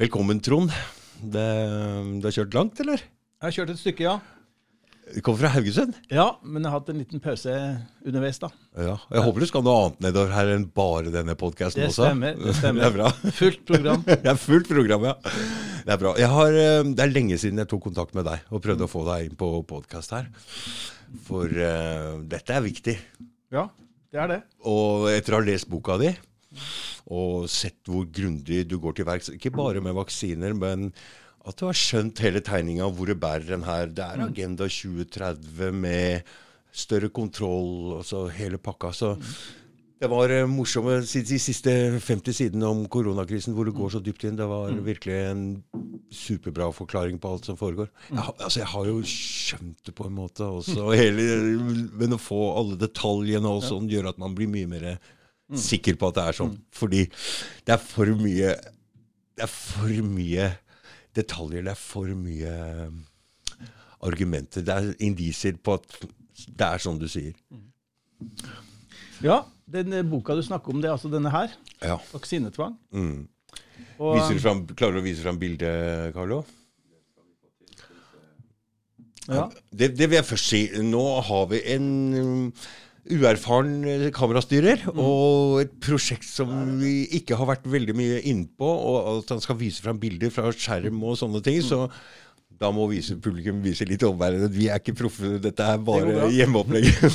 Velkommen, Trond. Det, du har kjørt langt, eller? Jeg har kjørt et stykke, ja. Du kommer fra Haugesund? Ja, men jeg har hatt en liten pause underveis, da. Ja. Jeg håper du skal noe annet nedover her enn bare denne podkasten Det også. stemmer. det stemmer. Det er bra. Fullt program. Det er fullt program, ja. Det er bra. Har, eh, det er lenge siden jeg tok kontakt med deg og prøvde å få deg inn på podkast her. For uh, dette er viktig. Ja, det er det. Og etter å ha lest boka di og sett hvor grundig du går til verks, ikke bare med vaksiner, men at du har skjønt hele tegninga hvor det bærer den her. Det er Agenda 2030 med større kontroll, altså hele pakka. Så det var eh, morsomme de de siste 50 sidene om koronakrisen, hvor det går så dypt inn. Det var virkelig en superbra forklaring på alt som foregår. Jeg, altså, jeg har jo skjønt det på en måte også, hele, men å få alle detaljene og sånn gjør at man blir mye mer sikker på at det er sånn. Fordi det er for mye Det er for mye detaljer, det er for mye eh, argumenter. Det er indisier på at det er sånn du sier. Ja, den eh, boka du snakker om, det er altså denne her. Ja. Vaksinetvang. Mm. Og, Viser du fram, klarer du å vise fram bildet, Carlo? ja, Det, det vil jeg først si. Nå har vi en uerfaren kamerastyrer kamerastyrer og et prosjekt som vi ikke har vært veldig mye innpå. Og at han skal vise fram bilder fra skjerm og sånne ting. Så da må vise, publikum vise litt omverdenen vi er ikke proffe. Dette er bare det hjemmeopplegg. ja,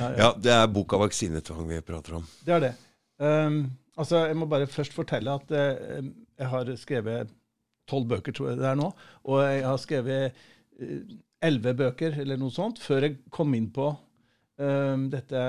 ja. ja, det er boka 'Vaksinetvang' vi prater om. Det er det. Um, altså, Jeg må bare først fortelle at uh, jeg har skrevet tolv bøker, tror jeg det er nå. Og jeg har skrevet eh, elleve bøker, eller noe sånt, før jeg kom inn på um, dette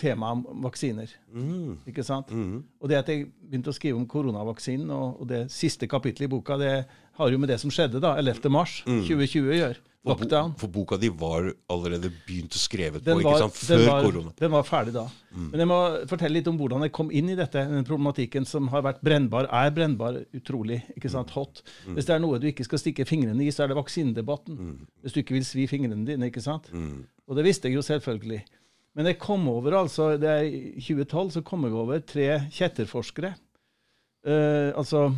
temaet om vaksiner. Mm. Ikke sant? Mm. Og det at jeg begynte å skrive om koronavaksinen, og, og det siste kapittelet i boka, det har jo med det som skjedde da, 11. mars Mm. 2020 å gjøre. For, bo, Lockdown. for boka di var allerede begynt å skrevet Den på, ikke var, sant? Før den, var, korona. Mm. den var ferdig da. Men jeg må fortelle litt om hvordan jeg kom inn i dette, den problematikken som har vært brennbar, er brennbar, utrolig ikke sant, hot. Mm. Hvis det er noe du ikke skal stikke fingrene i, så er det vaksinedebatten. Hvis du ikke vil svi fingrene dine. ikke sant? Mm. Og det visste jeg jo selvfølgelig. Men jeg kom over, altså, det i 2012 så kom jeg over tre kjetterforskere. Uh, altså,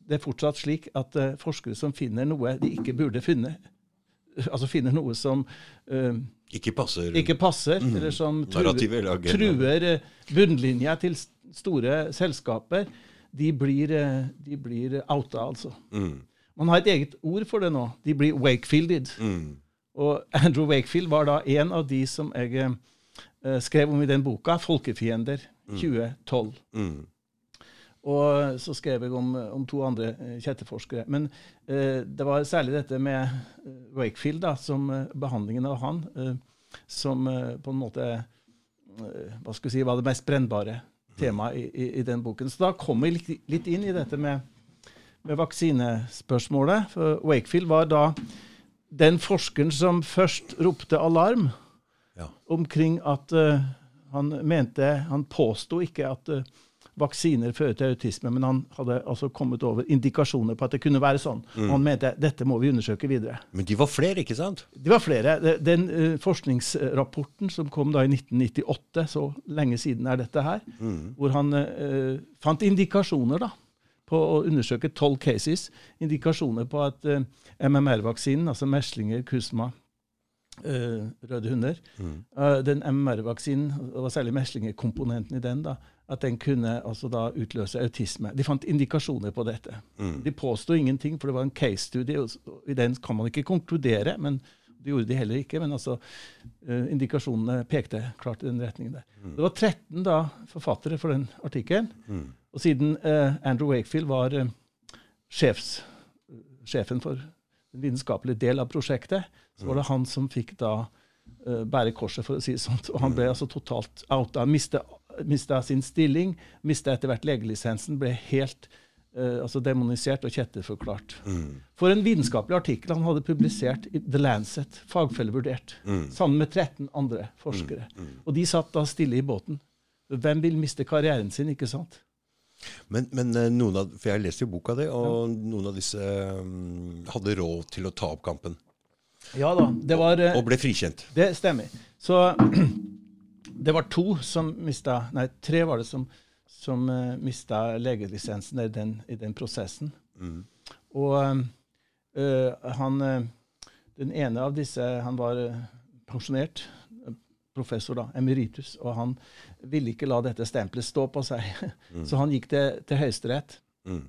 det er fortsatt slik at uh, forskere som finner noe de ikke burde funnet, altså finner noe som uh, Ikke passer ikke passer, eller som truer, truer bunnlinja til store selskaper, de blir, de blir outa, altså. Mm. Man har et eget ord for det nå. De blir wakefielded. Mm. Og Andrew Wakefield var da en av de som jeg eh, skrev om i den boka, 'Folkefiender', 2012. Mm. Og så skrev jeg om, om to andre kjetteforskere. Men eh, det var særlig dette med eh, Wakefield, da, som eh, behandlingen av han, eh, som eh, på en måte eh, hva skal vi si, var det mest brennbare temaet i, i, i den boken. Så da kom jeg litt, litt inn i dette med, med vaksinespørsmålet. For Wakefield var da den forskeren som først ropte alarm Ja. omkring at uh, han mente Han påsto ikke at uh, vaksiner fører til autisme, men han hadde altså kommet over indikasjoner på at det kunne være sånn. Og han mente dette må vi undersøke videre. Men de var flere, ikke sant? De var flere. Den uh, forskningsrapporten som kom da i 1998, så lenge siden er dette her, hvor han fant indikasjoner da, på å undersøke tolv cases, indikasjoner på at uh, MMR-vaksinen, altså meslinger, kusma, uh, røde hunder, eh, den MMR-vaksinen, var særlig meslingekomponenten i den, da, at den kunne altså da utløse autisme. De fant indikasjoner på dette. De påsto ingenting, for det var en case-studie, og i den kan man ikke konkludere, men det gjorde de heller ikke. Men altså, uh, indikasjonene pekte klart i den retningen der. Det var 13 da forfattere for den artikkelen. Og siden eh, Andrew Wakefield var eh, sjefs, sjefen for den vitenskapelige del av prosjektet, så var det han som fikk da eh, bære korset, for å si det sånn. Og han ble altså totalt outa. Mista, sin stilling, mista etter hvert legelisensen, ble helt Uh, altså demonisert og kjetterforklart. For en vitenskapelig artikkel han hadde publisert i The Lancet, fagfellevurdert, sammen med 13 andre forskere. Og de satt da stille i båten. Hvem vil miste karrieren sin, ikke sant? Men, men eh, noen av, for jeg leste jo boka di, og noen av disse mm, hadde råd til å ta opp kampen. Ja da. Det var og, Og ble frikjent. Det stemmer. Så det var to som mista Nei, tre var det som, som uh, mista legelisensen i den, i den prosessen. Mm. Og uh, han Den ene av disse Han var pensjonert professor, da, emeritus, og han ville ikke la dette stempelet stå på seg. Mm. Så han gikk til, til Høyesterett. Mm.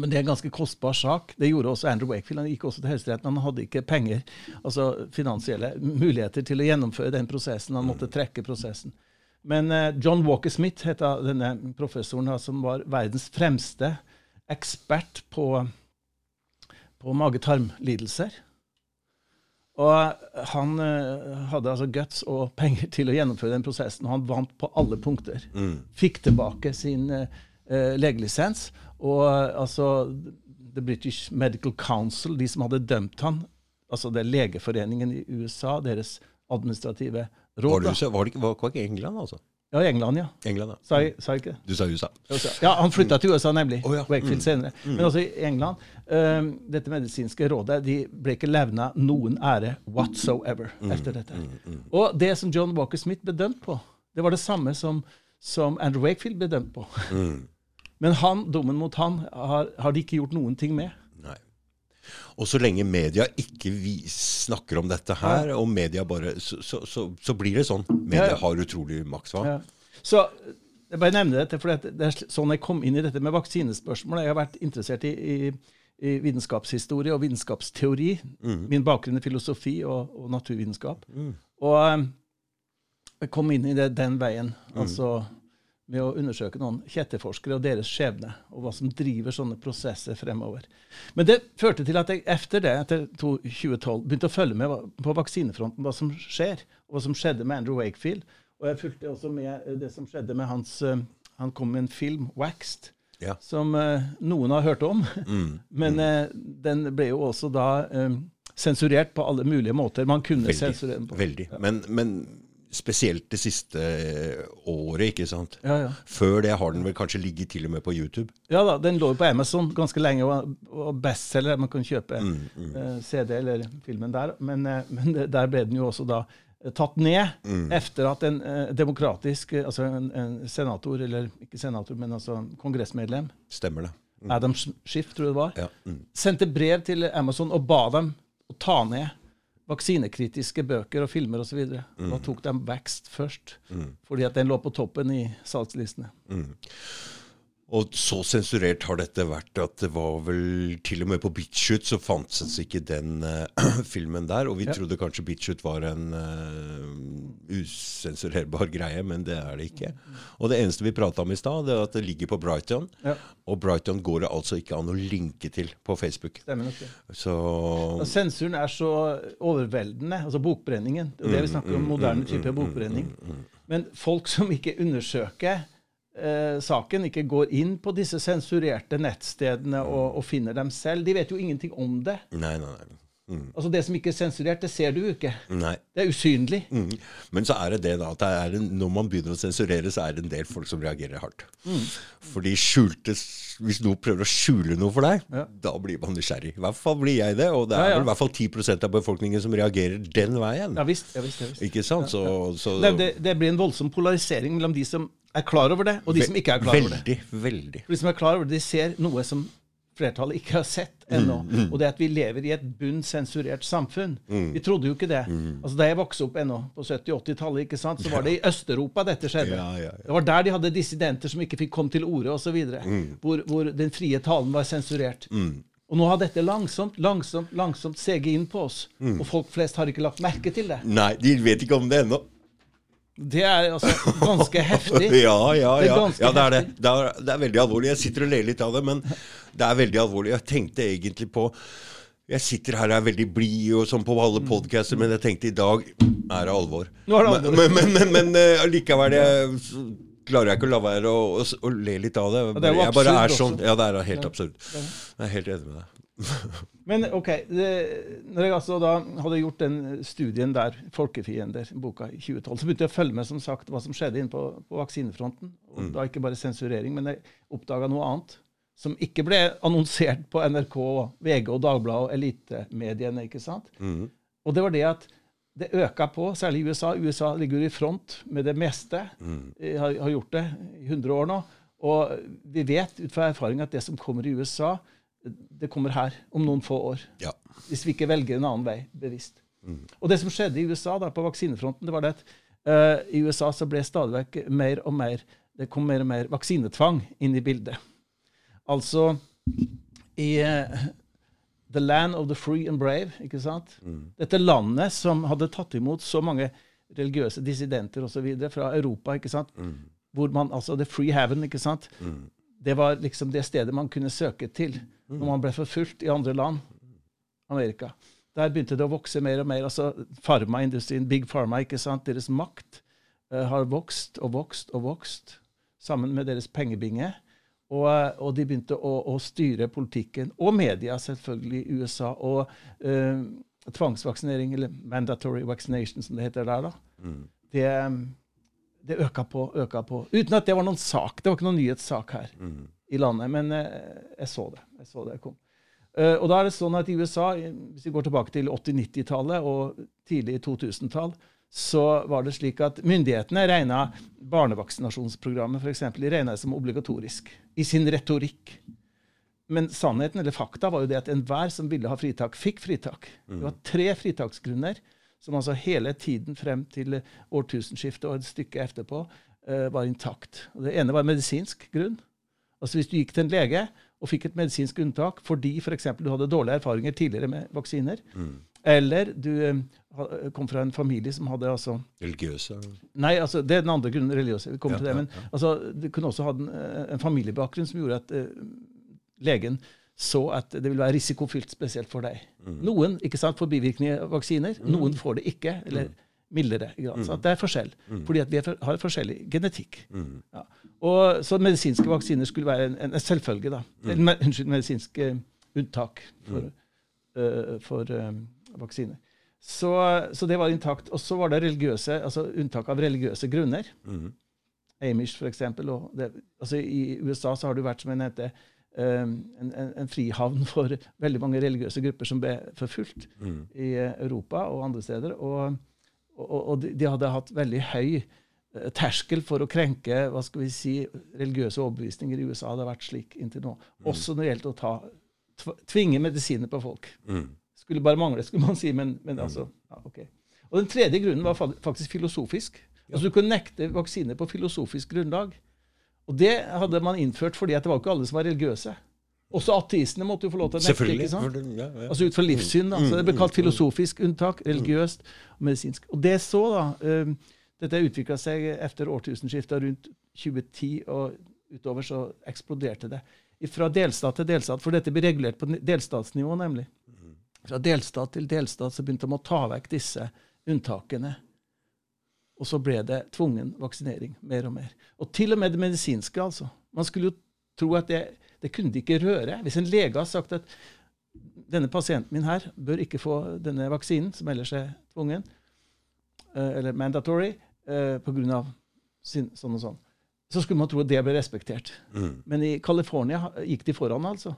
Men det er en ganske kostbar sak. Det gjorde også Andrew Wakefield. Han gikk også til Høyesterett, men han hadde ikke penger, altså finansielle muligheter til å gjennomføre den prosessen. Han måtte trekke prosessen. Men uh, John Walker Smith het denne professoren, da, som var verdens fremste ekspert på, på mage-tarm-lidelser. Og han eh, hadde altså guts og penger til å gjennomføre den prosessen, og han vant på alle punkter. Mm. Fikk tilbake sin uh, legelisens. Og eh, altså The British Medical Council, de som hadde dømt han, altså det er legeforeningen i USA, deres administrative Var råd det. Var det ikke, var, var ikke England, altså? Ja, England, ja. England, ja. Sa jeg, sa jeg ikke det? Du sa USA. Ja, han flytta til USA, nemlig. Oh, ja. Wakefield Mm. senere. Men altså i England um, Dette medisinske rådet de ble ikke levna noen ære whatsoever Mm. etter dette. Og det som John Walker Smith ble dømt på, det var det samme som, som Andrew Wakefield ble dømt på. Mm. Men han, dommen mot han har, har de ikke gjort noen ting med. Og så lenge media ikke snakker om dette her, og media bare Så, så, så, så blir det sånn. Media har utrolig makt. Ja. Så jeg bare nevner dette, for det er sånn jeg kom inn i dette med vaksinespørsmål. Jeg har vært interessert i, i, i vitenskapshistorie og vitenskapsteori. Min bakgrunn er filosofi og, og naturvitenskap. Og eh, jeg kom inn i det den veien, altså med å undersøke noen kjetteforskere og deres skjebne, og hva som driver sånne prosesser fremover. Men det førte til at jeg etter det, etter 2012, begynte å følge med på vaksinefronten, hva som skjer, og hva som skjedde med Andrew Wakefield. Og jeg fulgte også med eh, det som skjedde med hans eh, Han kom med en film, 'Waxed', Ja. som eh, noen har hørt om. Mm. Men eh, den ble jo også da sensurert på alle mulige måter man kunne sensurere den på. veldig. Men, men spesielt det siste året, ikke sant? Ja, ja. Før det har den vel kanskje ligget til og med på YouTube. Ja da, den lå jo på Amazon ganske lenge og bestselger. Man kan kjøpe Mm, mm. CD eller filmen der. Men, eh, men der ble den jo også da eh, tatt ned Mm. etter at en eh, demokratisk eh, Altså en, en senator, eller ikke senator, men altså kongressmedlem, Stemmer det. Adam Schiff, tror jeg det var, Ja. Mm. sendte brev til Amazon og ba dem å ta ned vaksinekritiske bøker og filmer osv. Mm. Nå tok de vekst først, fordi at den lå på toppen i salgslistene. Og så sensurert har dette vært at det var vel til og med på BitChute så fantes ikke den uh, filmen der. Og vi Ja. trodde kanskje BitChute var en uh, usensurerbar greie, men det er det ikke. Og det eneste vi prata om i stad, er at det ligger på Brighton. Ja. Og Brighton går det altså ikke an å linke til på Facebook. Stemmer nok det. Så Og sensuren er så overveldende, altså bokbrenningen. Det er det vi snakker om, moderne type bokbrenning. Men folk som ikke undersøker eh, saken, ikke går inn på disse sensurerte nettstedene og, og finner dem selv, de vet jo ingenting om det. Nei, nei, nei. Altså Det som ikke er sensurert, det ser du jo ikke. nei. Det er usynlig. Mm. Men så er det det da, at det en, når man begynner å sensurere, så er det en del folk som reagerer hardt. Mm. Fordi skjulte, hvis noen prøver å skjule noe for deg, Ja. da blir man nysgjerrig. I hvert fall blir jeg det, og det er Ja, ja. vel i hvert fall 10% av befolkningen som reagerer den veien. Ja visst. ja visst, visst. Ikke sant? Så, så Det, det, det blir en voldsom polarisering mellom de som er klar over det, og de som ikke er klar over det. Veldig, veldig. De som er klar over det, de ser noe som flertallet ikke har sett ennå. Mm, Og det at vi lever i et bunn sensurert samfunn. Vi trodde jo ikke det. Mm. Altså Da jeg vokste opp ennå, på 70-80-tallet, ikke sant, så var det i Øst-Europa dette skjedde. Ja, ja, ja. Det var der de hadde dissidenter som ikke fikk komme til orde, osv. Mm. Hvor, hvor den frie talen var sensurert. Og nå har dette langsomt, langsomt, langsomt seget inn på oss. Mm. Og folk flest har ikke lagt merke til det. Nei, de vet ikke om det ennå. Det er altså ganske heftig. Ja, ja, Det er ja. det, er det. Det, er, det er veldig alvorlig. Jeg sitter og ler litt av det, men det er veldig alvorlig. Jeg tenkte egentlig på Jeg sitter her og er veldig blid og sånn på alle podcaster, men jeg tenkte i dag er det alvor. Nå er det alvor. Men, men, men, men, men likevel jeg, klarer jeg ikke å la være å, å, å le litt av det. det er jo jeg bare er absurd sånn. også. Ja, det er helt absurd. Jeg er helt enig med deg. Men OK. Det, når jeg altså da hadde gjort den studien der, 'Folkefiender', boka i 2012, så begynte jeg å følge med som sagt, hva som skjedde inne på, på vaksinefronten. Og Da ikke bare sensurering, men jeg oppdaga noe annet. Som ikke ble annonsert på NRK, VG og Dagbladet og elitemediene. ikke sant? Og det var det at det øka på, særlig i USA. USA ligger i front med det meste. Mm. Har, har gjort det i 100 år nå. Og vi vet ut fra erfaring at det som kommer i USA, det kommer her om noen få år. Ja. Hvis vi ikke velger en annen vei bevisst. Og det som skjedde i USA da, på vaksinefronten, det var det at uh, i USA så ble stadig mer og mer Det kom mer og mer vaksinetvang inn i bildet. Altså i uh, The land of the free and brave. ikke sant? Dette landet som hadde tatt imot så mange religiøse dissidenter videre fra Europa. ikke sant? Hvor man, altså The free heaven. ikke sant? Det var liksom det stedet man kunne søke til når man ble forfulgt i andre land. Amerika. Der begynte det å vokse mer og mer. altså Farmaindustrien, Big Pharma, ikke sant? deres makt uh, har vokst og vokst og vokst sammen med deres pengebinge. Og, eh, og de begynte å, å styre politikken, og media selvfølgelig i USA. Og uh, tvangsvaksinering, eller mandatory vaccination som det heter der, da, det, det øka på, øka på. Uten at det var noen sak. Det var ikke noen nyhetssak her i landet. Men eh, jeg så det. Jeg så det kom. Eh, og da er det sånn at i USA, hvis vi går tilbake til 80-90-tallet og tidlig 2000-tall, så var det slik at myndighetene regna barnevaksinasjonsprogrammet for eksempel, de det som obligatorisk i sin retorikk. Men sannheten, eller fakta, var jo det at enhver som ville ha fritak, fikk fritak. Det var tre fritaksgrunner som altså hele tiden frem til årtusenskiftet og et stykke etterpå eh, var intakt. Og det ene var medisinsk grunn. Altså Hvis du gikk til en lege og fikk et medisinsk unntak fordi for eksempel du hadde dårlige erfaringer tidligere med vaksiner, eller du eh, kom fra en familie som hadde altså Religiøse. Nei, altså, det er den andre grunnen, religiøse. Vi kommer Ja, til det. ja, Men altså, du kunne også ha en, eh, en familiebakgrunn som gjorde at uh, legen så at det ville være risikofylt spesielt for deg. Mm. Noen ikke sant, får bivirkninger av vaksiner, noen får det ikke, eller mildere. grad. Så at det er forskjell, fordi at vi for, har forskjellig genetikk. Mm. Ja. Og, så medisinske vaksiner skulle være en, en, en selvfølge. da. Eller, Unnskyld, medisinske unntak for, uh, for eh, vaksiner. Så, så det var intakt. Og så var det religiøse, altså unntak av religiøse grunner. Mm. Amish, for eksempel. Og det, altså I USA så har det vært, som jeg nevnte, en, en, en frihavn for veldig mange religiøse grupper som ble forfulgt Mm. i Europa og andre steder. Og, og, og de, de hadde hatt veldig høy eh, terskel for å krenke hva skal vi si, religiøse overbevisninger i USA. hadde vært slik inntil nå. Også når det gjelder å ta, tvinge medisiner på folk. Mm. Skulle bare mangle, skulle man si. Men, men altså, ja, ok. Og den tredje grunnen var faktisk filosofisk. Altså Du kunne nekte vaksiner på filosofisk grunnlag. Og det hadde man innført fordi at det var ikke alle som var religiøse. Også ateistene måtte jo få lov til å nekte. Ikke sant? Ja, ja. Altså ut fra livssyn. da. Så det ble kalt filosofisk unntak, religiøst og medisinsk. Og det så, da um, Dette utvikla seg etter årtusenskiftet. Rundt 2010 og utover så eksploderte det. Fra delstat til delstat, for dette blir regulert på delstatsnivå, nemlig. Fra delstat til delstat så begynte man å ta vekk disse unntakene. Og så ble det tvungen vaksinering mer og mer. Og til og med det medisinske, altså. Man skulle jo tro at det, det kunne de ikke røre. Hvis en lege har sagt at denne pasienten min her bør ikke få denne vaksinen, som ellers er tvungen, eh, eller mandatory, eh, pga. sånn og sånn, så skulle man tro at det ble respektert. Mm. Men i California gikk de foran, altså.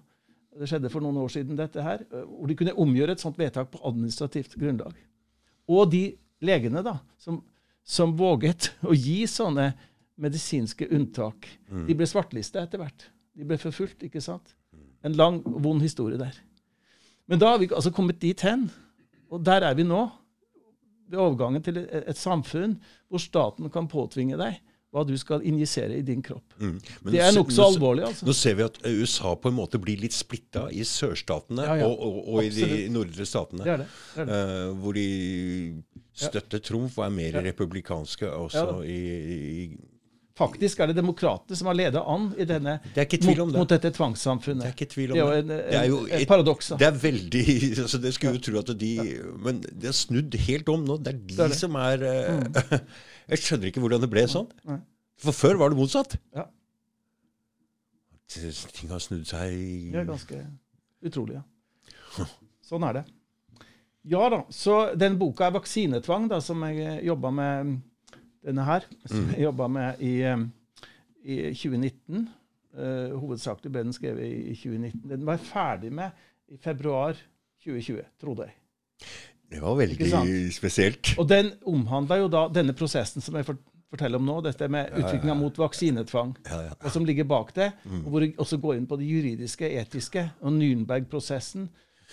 Det skjedde for noen år siden, dette her, eh, hvor de kunne omgjøre et sånt vedtak på administrativt grunnlag. Og de legene da, som, som våget å gi sånne medisinske unntak, de ble svartlista etter hvert. De ble forfulgt, ikke sant? En lang, vond historie der. Men da har vi altså kommet dit hen, og der er vi nå. Ved overgangen til et, et samfunn hvor staten kan påtvinge deg hva du skal injisere i din kropp. Mm. Det er nokså alvorlig, altså. Nå ser vi at USA på en måte blir litt splitta i sørstatene Ja, ja. og, og, og i de nordre statene. Det er det. det, er eh, hvor de støtter Trumf og er mer Ja. republikanske også Ja i, i Faktisk er det demokratene som har ledet an i denne, Det mot, det. mot dette tvangssamfunnet. Det er ikke tvil om Det er en, det. en, Det er jo et et- paradoks. Det er veldig altså Det skulle jo tro at de Men det er snudd helt om nå. Det er de Det er som er mm. Jeg skjønner ikke hvordan det ble sånn. Nei. For før var det motsatt. Ja. Ting har snudd seg Det er ganske utrolig, ja. Sånn er det. Ja da, så den boka er 'Vaksinetvang', da, som jeg jobba med denne her. Som Mm. jeg jobba med i, eh, i 2019. Uh, hovedsakelig ble den skrevet i, i 2019. Den var jeg ferdig med i februar 2020, trodde jeg. Det var veldig spesielt. Og den omhandla jo da denne prosessen som jeg forteller om nå, dette med utviklinga mot vaksinetvang. Ja, ja. og som ligger bak det. og Hvor jeg også går inn på det juridiske, etiske, og Nürnberg-prosessen.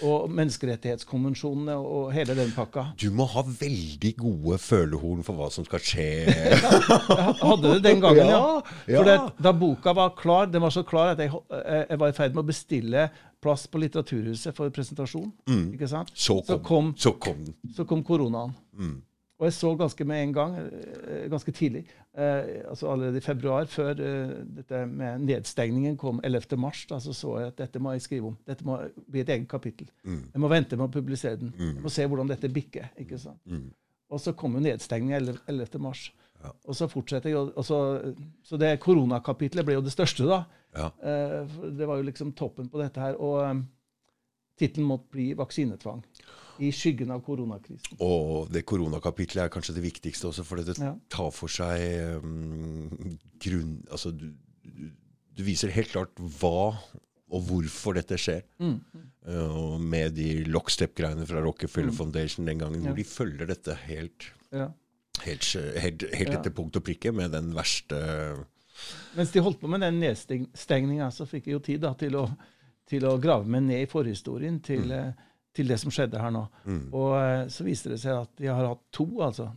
Og menneskerettighetskonvensjonene og hele den pakka. Du må ha veldig gode følehorn for hva som skal skje. Jeg hadde det den gangen, ja. Ja. For det, da boka var klar, den var så klar at jeg, jeg jeg var i ferd med å bestille plass på Litteraturhuset for presentasjon. Ikke sant? Mm. Så kom, Så kom, så kom så kom koronaen. Mm. Og jeg så ganske med en gang, eh, ganske tidlig, eh, altså allerede i februar, før eh, dette med nedstengningen kom 11. mars, da, så så jeg at dette må jeg skrive om. Dette må bli et eget kapittel. Mm. Jeg må vente med å publisere den. Jeg må se hvordan dette bikker. ikke sant? Mm. Og så kom jo nedstengningen 11. 11. mars. Og så fortsetter jeg, og så, så det koronakapitlet ble jo det største, da. Ja. Eh, det var jo liksom toppen på dette her. Og tittelen måtte bli 'Vaksinetvang'. I skyggen av koronakrisen. Og det koronakapitlet er kanskje det viktigste også, for det Ja. tar for seg um, grunn... Altså, du, du, viser helt klart hva og hvorfor dette skjer. Mm. Uh, med de lockstep-greiene fra Rockefeller Foundation den gangen, Ja. hvor de følger dette helt, Ja. helt, helt, helt etter punkt og prikke med den verste Mens de holdt på med den nedstengninga, så fikk jeg jo tid da, til, å, til å grave meg ned i forhistorien til, mm. til det som skjedde her nå. Og eh, så viste det seg at de har hatt to, altså.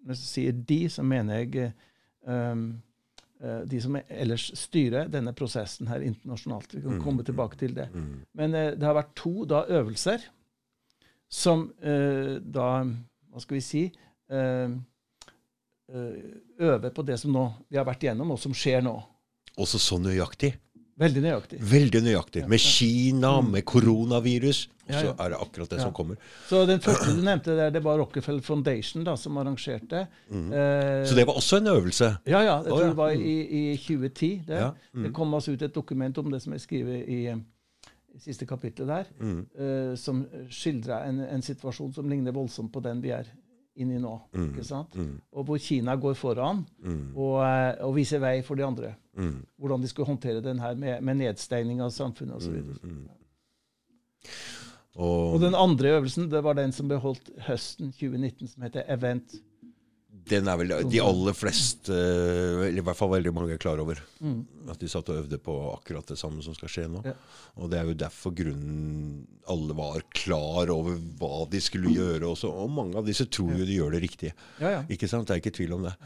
Når jeg sier de, så mener jeg eh, um, eh, de som ellers styrer denne prosessen her internasjonalt. Vi kan komme tilbake til det. Men eh, det har vært to da, øvelser som uh, da Hva skal vi si? Uh, eh, øver på det som nå vi har vært igjennom, og som skjer nå. Også så nøyaktig. Veldig nøyaktig. Veldig nøyaktig. Med Kina, med koronavirus. Og Mm. Så er det akkurat det Ja. som kommer. Så den første du nevnte der, det var Rockefeller Foundation da, som arrangerte. Eh, Mm. Så det var også en øvelse. Ja, ja. Jeg tror det var i, i 2010. Det, Ja, mm. det kom altså ut et dokument om det som jeg skriver i, eh, i siste kapittel der, Mm. eh, som skildrer en, en situasjon som ligner voldsomt på den vi er inne i nå. Mm. ikke sant? Og hvor Kina går foran og, eh, og viser vei for de andre. Mm. Hvordan de skulle håndtere den her med, med nedstengning av samfunnet osv. Mm. Og Og den andre øvelsen det var den som ble holdt høsten 2019, som heter Event. Den er vel de aller fleste, eller i hvert fall veldig mange, er klar over. At de satt og øvde på akkurat det samme som skal skje nå. Mm. Ja. Og det er jo derfor grunnen alle var klar over hva de skulle gjøre også. Og mange av disse tror jo de gjør det riktige. Ja, ja. Ikke sant? Det er ikke tvil om det.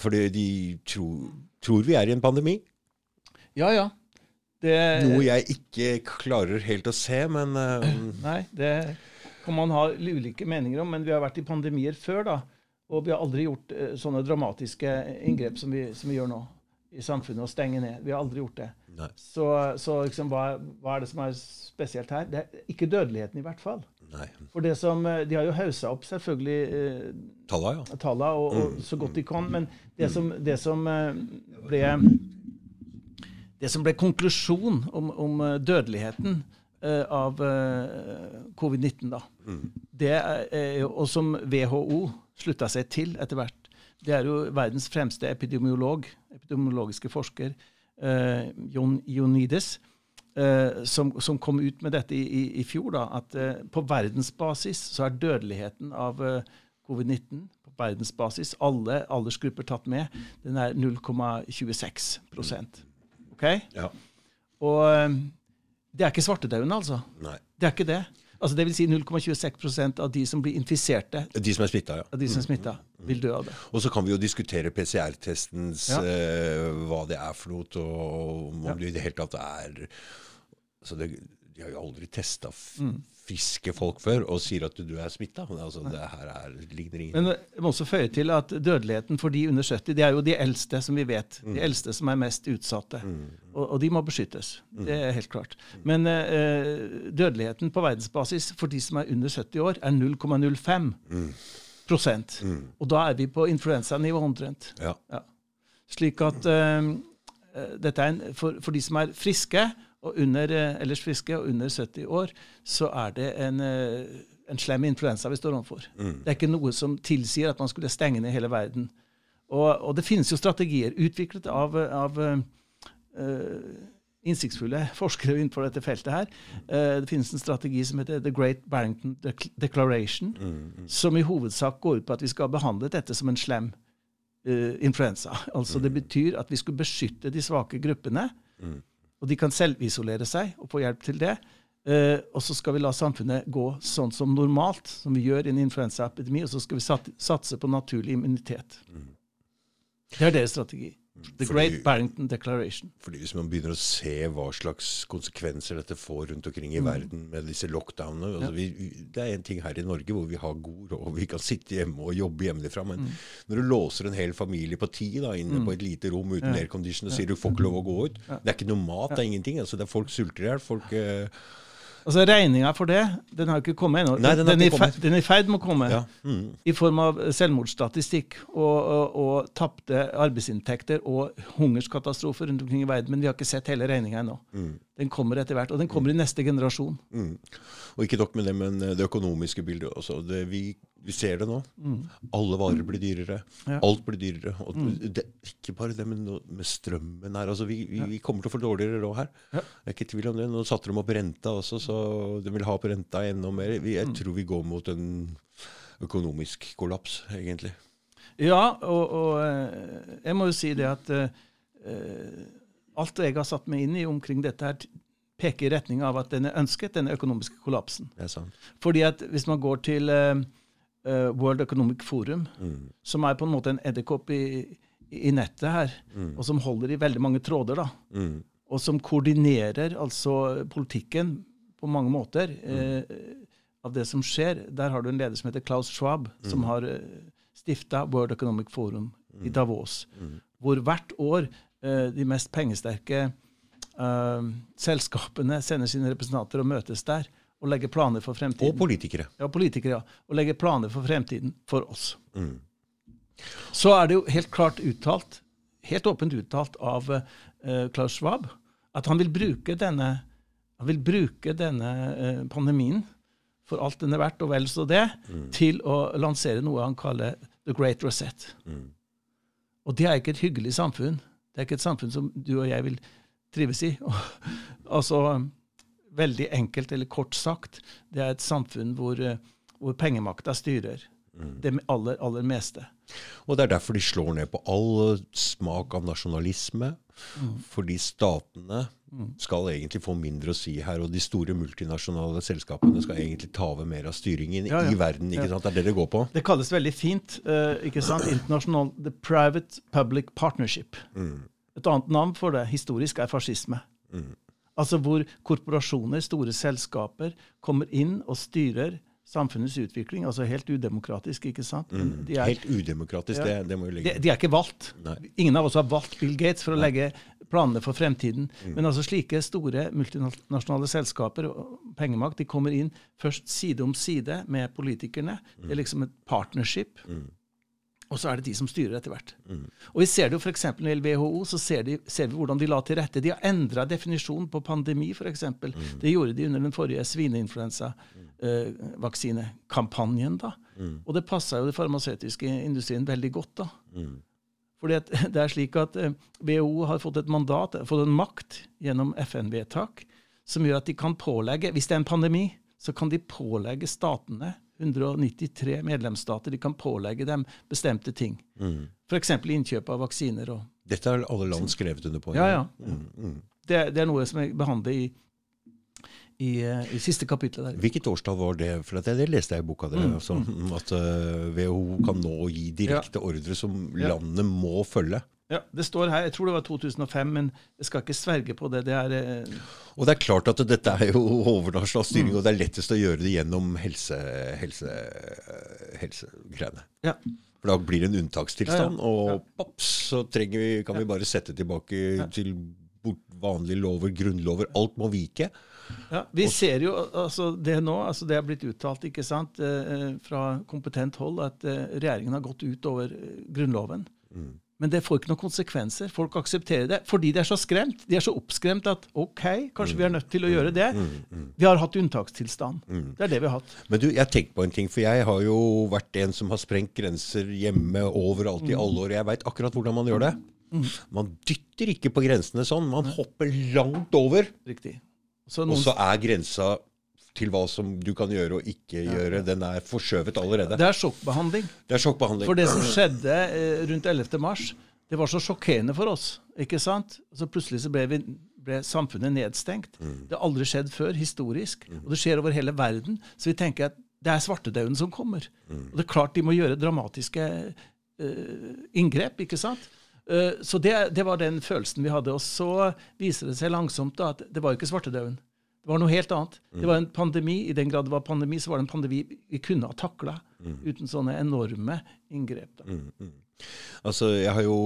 Fordi de tror, tror vi er i en pandemi. Ja, ja. Det, Noe jeg ikke klarer helt å se, men uh, Nei, det kan man ha ulike meninger om, men vi har vært i pandemier før, da. Og vi har aldri gjort eh, sånne dramatiske inngrep som vi, som vi gjør nå i samfunnet, å stenge ned. Vi har aldri gjort det. Nei. Så, så liksom, hva, hva er det som er spesielt her? Det er ikke dødeligheten, i hvert fall. Nei. For det som, eh, De har jo haussa opp selvfølgelig eh, Talla, ja. talla og, og så godt de kan, men det som, det som eh, ble det som ble konklusjon om, om dødeligheten eh, av eh, covid-19, da, det er, er og som WHO slutta seg til etter hvert, det er jo verdens fremste epidemiolog, epidemiologiske forsker, eh, Jon Ionides, eh, som, som kom ut med dette i, i, i fjor, da, at eh, på verdensbasis så er dødeligheten av eh, covid-19 på verdensbasis, alle aldersgrupper tatt med, den er 0,26% OK? ja. Og eh, det er ikke svartedauden, altså. Nei. Det er ikke det. Altså, det vil si 0,26% av de som blir infiserte, De som er smitta, ja. av de som er smitta, vil dø av det. Og så kan vi jo diskutere PCR-testens Ja. eh, hva det er for noe, og om Ja. det i det hele tatt er så det, De har jo aldri testa Mm. friske folk før og sier at du, er smitta. Altså, det her er, ligner ingen Men jeg må også føye til at dødeligheten for de under 70, det er jo de eldste, som vi vet. De eldste som er mest utsatte. Og, og de må beskyttes. Det er helt klart. Men eh, dødeligheten på verdensbasis for de som er under 70 år, er 0,05 prosent. Og da er vi på influensanivå omtrent. Ja. Ja. Slik at eh, eh, dette er en, for, for de som er friske, og under, eh, ellers friske og under 70 år, så er det en, eh, en slem influensa vi står overfor. Det er ikke noe som tilsier at man skulle stenge ned hele verden. Og, og det finnes jo strategier utviklet av, av eh, innsiktsfulle forskere innenfor dette feltet her. Uh, det finnes en strategi som heter The Great Barrington Dec- Declaration, som i hovedsak går ut på at vi skal ha behandlet dette som en slem uh, influensa. Altså Det betyr at vi skulle beskytte de svake gruppene. Og de kan selvisolere seg og få hjelp til det. Uh, og så skal vi la samfunnet gå sånn som normalt, som vi gjør i en influensaepidemi, og så skal vi sat satse på naturlig immunitet. Det er deres strategi. The Fordi- Great Barrington Declaration. Fordi Hvis man begynner å se hva slags konsekvenser dette får rundt omkring i verden med disse lockdownene altså ja. vi- Det er en ting her i Norge hvor vi har god råd, og vi kan sitte hjemme og jobbe hjemmefra. Men når du låser en hel familie på ti da, inne på et lite rom uten aircondition og sier du får ikke lov å gå ut Det er ikke noe mat, det er ingenting. altså det er Folk sulter i hjel. Folk eh, Altså Regninga for det den har jo ikke kommet ennå. Den kommet. den er i ferd med å komme. Ja. Mm. I form av selvmordsstatistikk og, og, og tapte arbeidsinntekter og hungerskatastrofer rundt omkring i verden. Men vi har ikke sett hele regninga ennå. Den kommer etter hvert. Og den kommer i neste generasjon. Mm. Og ikke nok med det, men det økonomiske bildet også. Det, vi, vi ser det nå. Alle varer blir dyrere. Ja. Alt blir dyrere. Og det, ikke bare det, men med strømmen her. Altså, vi, vi, vi kommer til å få dårligere råd her. Ja. Jeg er ikke tvil om det. Nå satte de opp renta også, så de vil ha opp renta enda mer. Vi, jeg tror vi går mot en økonomisk kollaps, egentlig. Ja, og, og eh, jeg må jo si det at eh, alt jeg har satt meg inn i omkring dette, her, peker i retning av at den er ønsket, denne økonomiske kollapsen. Det er sant. Fordi at hvis man går til eh, World Economic Forum, Mm. som er på en måte en edderkopp i, i nettet her, og som holder i veldig mange tråder, da, Mm. og som koordinerer altså politikken på mange måter eh, av det som skjer. Der har du en leder som heter Klaus Schwab, som har eh, stifta World Economic Forum i Davos, hvor hvert år eh, de mest pengesterke eh, selskapene sender sine representanter og møtes der og legge planer for fremtiden. Og politikere. Ja, politikere, ja. Og legge planer for fremtiden for oss. Mm. Så er det jo helt klart uttalt, helt åpent uttalt av uh, Klaus Schwab, at han vil bruke denne, han vil bruke denne uh, pandemien for alt den er verdt, og vel så det, til å lansere noe han kaller The Great Reset. Mm. Og det er ikke et hyggelig samfunn. Det er ikke et samfunn som du og jeg vil trives i. altså, veldig enkelt eller kort sagt, det er et samfunn hvor, eh, hvor pengemakta styrer det aller, aller meste. Og det er derfor de slår ned på all smak av nasjonalisme. Fordi statene skal egentlig få mindre å si her, og de store multinasjonale selskapene skal egentlig ta over mer av styringen Ja, ja. i verden. ikke sant? Det er det det går på. Det kalles veldig fint uh, ikke sant? internasjonal The Private Public Partnership. Et annet navn for det historisk er fascisme. Altså hvor korporasjoner, store selskaper, kommer inn og styrer samfunnets utvikling. Altså helt udemokratisk, ikke sant? Mm. er, Helt udemokratisk, Ja. det, det må vi de, de er ikke valgt. Nei. Ingen av oss har valgt Bill Gates for å legge planene for fremtiden. Men altså slike store multinasjonale selskaper og pengemakt de kommer inn først side om side med politikerne. Det er liksom et partnership. Og så er det de som styrer etter hvert. Og vi ser det jo f.eks. når det gjelder WHO, så ser, de, ser vi hvordan de la til rette. De har endra definisjonen på pandemi, f.eks. Det gjorde de under den forrige svineinfluensavaksinekampanjen. da. Og det passa jo den farmasøytiske industrien veldig godt. da. Fordi at det er slik at eh, WHO har fått et mandat, fått en makt gjennom FN-vedtak, som gjør at de kan pålegge Hvis det er en pandemi, så kan de pålegge statene 193 medlemsstater de kan pålegge dem bestemte ting. Mm. F.eks. innkjøp av vaksiner. Og, Dette har alle land skrevet under på. ja, ja. Mm, mm. Det, det er noe som jeg behandler i, i, eh, i siste kapitlet der. Hvilket årstall var det? For det, det leste jeg i boka Mm. Altså, At eh, WHO kan nå gi direkte ordre som Ja. landet må følge. Ja, Det står her, jeg tror det var 2005, men jeg skal ikke sverge på det. Det er eh, Og det er klart at dette er jo overnasjonal styring, Mm. og det er lettest å gjøre det gjennom helse, helse, helsegreiene. Ja. For da blir det en unntakstilstand, Ja, ja. Og pops, så vi, kan vi bare sette tilbake til bort vanlige lover, grunnlover. Alt må vike. Ja, Vi ser jo altså det nå, altså det er blitt uttalt ikke sant, eh, fra kompetent hold at eh, regjeringen har gått utover eh, Grunnloven. Men det får ikke noen konsekvenser. Folk aksepterer det fordi de er så skremt. De er så oppskremt at OK, kanskje vi er nødt til å gjøre det. Vi har hatt unntakstilstand. Det er det vi har hatt. Men du, jeg tenker på en ting, for jeg har jo vært en som har sprengt grenser hjemme overalt Mm. i alle år. Jeg veit akkurat hvordan man gjør det. Man dytter ikke på grensene sånn. Man hopper langt over, Riktig. Så og så er grensa til hva som du kan gjøre og ikke gjøre. Den er forskjøvet allerede. Det er sjokkbehandling. Det er sjokkbehandling. For det som skjedde eh, rundt 11. mars, det var så sjokkerende for oss. ikke sant? Så plutselig så ble, vi, ble samfunnet nedstengt. Det har aldri skjedd før, historisk. Og det skjer over hele verden. Så vi tenker at det er svartedauden som kommer. Og det er klart de må gjøre dramatiske uh, inngrep, ikke sant? Eh, så det, det var den følelsen vi hadde. Og så viser det seg langsomt da, at det var jo ikke svartedauden. Det var noe helt annet. Det var en pandemi. I den grad det var pandemi, så var det en pandemi vi kunne ha takla uten sånne enorme inngrep. Da. Altså, jeg har jo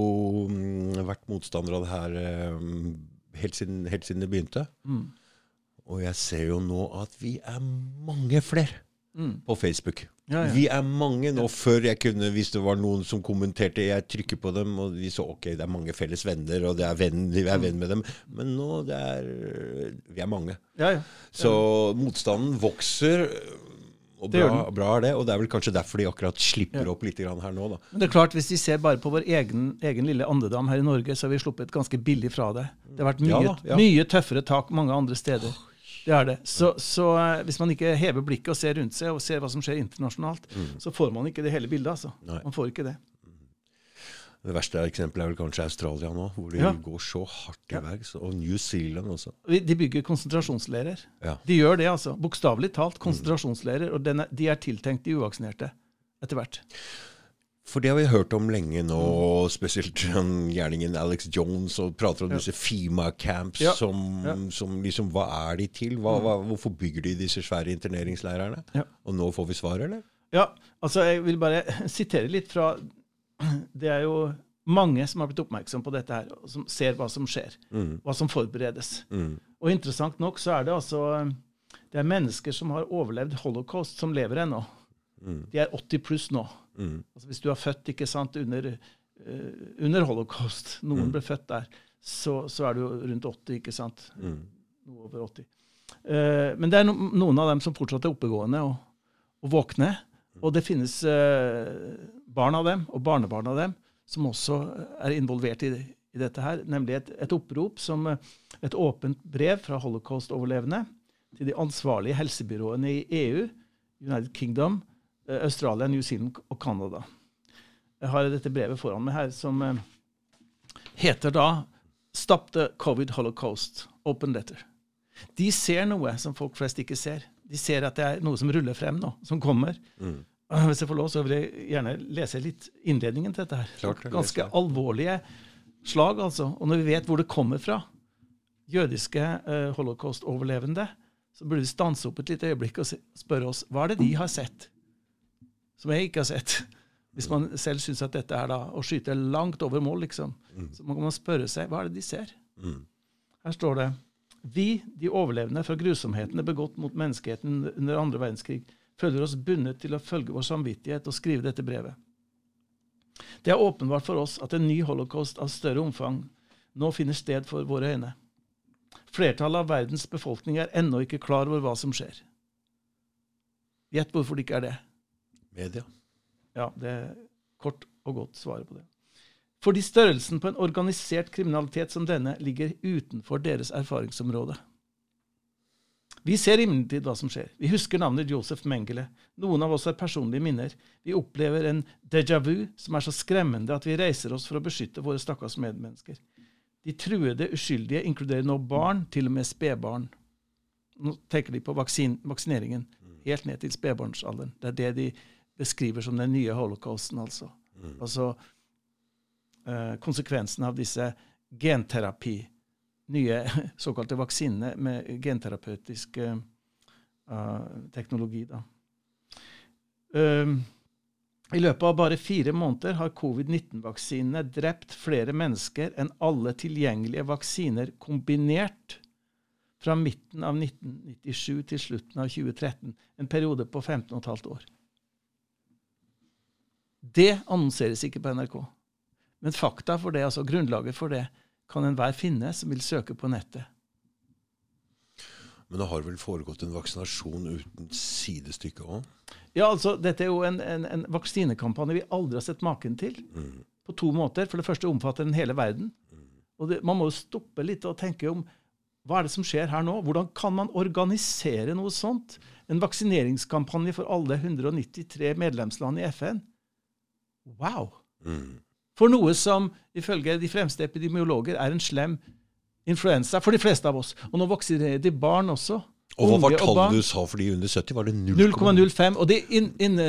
mm, vært motstander av det her eh, helt, siden, helt siden det begynte. Og jeg ser jo nå at vi er mange flere på Facebook. Ja, ja. Vi er mange nå. Før jeg kunne, hvis det var noen som kommenterte, jeg trykker på dem, og vi så ok, det er mange felles venner, og det er venn, vi er venn med dem. Men nå det er Vi er mange. Ja, ja. Så motstanden vokser. Og Det bra, bra er det, og det er vel kanskje derfor de akkurat slipper opp litt grann her nå. da. Men det er klart, hvis vi ser bare på vår egen, egen lille andedam her i Norge, så har vi sluppet ganske billig fra det. Det har vært mye, Ja ja. mye tøffere tak mange andre steder. Det er det. Så, så eh, hvis man ikke hever blikket og ser rundt seg, og ser hva som skjer internasjonalt, så får man ikke det hele bildet. altså. Mm. Nei. Man får ikke det. Det verste eksempelet er vel kanskje Australia nå, hvor de Ja. går så hardt i verks. Og New Zealand også. De bygger konsentrasjonsleirer. Ja. De gjør det, altså. Bokstavelig talt konsentrasjonsleirer. Og er, de er tiltenkt de uvaksinerte etter hvert. For det har vi hørt om lenge nå, spesielt den gjerningen Alex Jones og prater om disse FEMA-camps Ja, som, ja. som liksom Hva er de til? Hva, hva, hvorfor bygger de disse svære interneringsleirene? Ja. Og nå får vi svar, eller? Ja, altså jeg vil bare sitere litt fra Det er jo mange som har blitt oppmerksom på dette her, og som ser hva som skjer, hva som forberedes. Og interessant nok så er det altså Det er mennesker som har overlevd holocaust, som lever ennå. De er 80 pluss nå. Altså Hvis du er født ikke sant, under, uh, under holocaust, noen ble født der, så, så er du rundt 80, ikke sant? Noe over 80. Uh, men det er no, noen av dem som fortsatt er oppegående og, og våkne. Og det finnes uh, barn av dem og barnebarn av dem som også er involvert i, i dette her. Nemlig et, et opprop som eh, et åpent brev fra holocaust-overlevende til de ansvarlige helsebyråene i EU, United Kingdom, eh, Australia, New Zealand og Canada. Jeg har dette brevet foran meg her, som eh, heter da Stop the COVID Holocaust. Open letter. De ser noe som folk flest ikke ser. De ser at det er noe som ruller frem nå, som kommer. Mm. Hvis jeg får lov, så vil jeg gjerne lese litt innledningen til dette her. Klart Ganske leser. alvorlige slag, altså. Og når vi vet hvor det kommer fra, jødiske eh, holocaust-overlevende, så burde vi stanse opp et lite øyeblikk og spørre oss hva er det de har sett som jeg ikke har sett? Hvis man selv syns at dette er da å skyte langt over mål, liksom, så må man spørre seg hva er det de ser? Her står det Vi, de overlevende fra grusomhetene begått mot menneskeheten under andre verdenskrig, føler oss bundet til å følge vår samvittighet og skrive dette brevet. Det er åpenbart for oss at en ny holocaust av større omfang nå finner sted for våre øyne. Flertallet av verdens befolkning er ennå ikke klar over hva som skjer. Gjett hvorfor de ikke er det. Media. Ja, det er kort og godt svaret på det. Fordi størrelsen på en organisert kriminalitet som denne ligger utenfor deres erfaringsområde. Vi ser imidlertid hva som skjer. Vi husker navnet Josef Mengele. Noen av oss har personlige minner. Vi opplever en déjà vu som er så skremmende at vi reiser oss for å beskytte våre stakkars medmennesker. De truede uskyldige inkluderer nå barn, til og med spedbarn. Nå tenker de på vaksin, vaksineringen helt ned til spedbarnsalderen. Det er det de beskriver som den nye holocausten, altså. Altså eh, konsekvensen av disse genterapi, nye såkalte vaksinene med genterapeutisk eh, eh, teknologi. Da. Um, I løpet av bare fire måneder har covid-19-vaksinene drept flere mennesker enn alle tilgjengelige vaksiner kombinert fra midten av 1997 til slutten av 2013. En periode på 15,5 år. Det annonseres ikke på NRK. Men fakta for det, altså grunnlaget for det, kan enhver finne som vil søke på nettet. Men det har vel foregått en vaksinasjon uten sidestykke òg? Ja, altså, Dette er jo en, en, en vaksinekampanje vi aldri har sett maken til. På to måter. For det første omfatter den hele verden. Og det, Man må jo stoppe litt og tenke om hva er det som skjer her nå? Hvordan kan man organisere noe sånt? En vaksineringskampanje for alle 193 medlemsland i FN? Wow! For noe som ifølge de fremste epidemiologer er en slem influensa for de fleste av oss. Og nå vokser de barn også. Og hva var og tallet du sa for de under 70? Var det 0,05. Og det in, inn,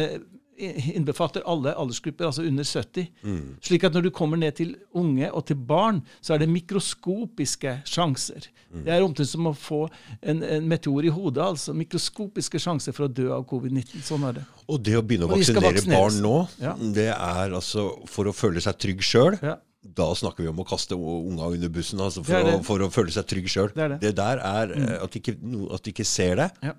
innbefatter alle aldersgrupper, altså under 70. Slik at når du kommer ned til unge og til barn, så er det mikroskopiske sjanser. Det er omtrent som å få en, en meteor i hodet. altså Mikroskopiske sjanser for å dø av covid-19. Sånn er det. Og det å begynne å vaksinere barn nå, Ja. det er altså for å føle seg trygg sjøl. Ja. Da snakker vi om å kaste unga under bussen altså Det for, er å, for å føle seg trygg sjøl. Det det. der er mm. at de ikke, at de ikke ser det. Ja.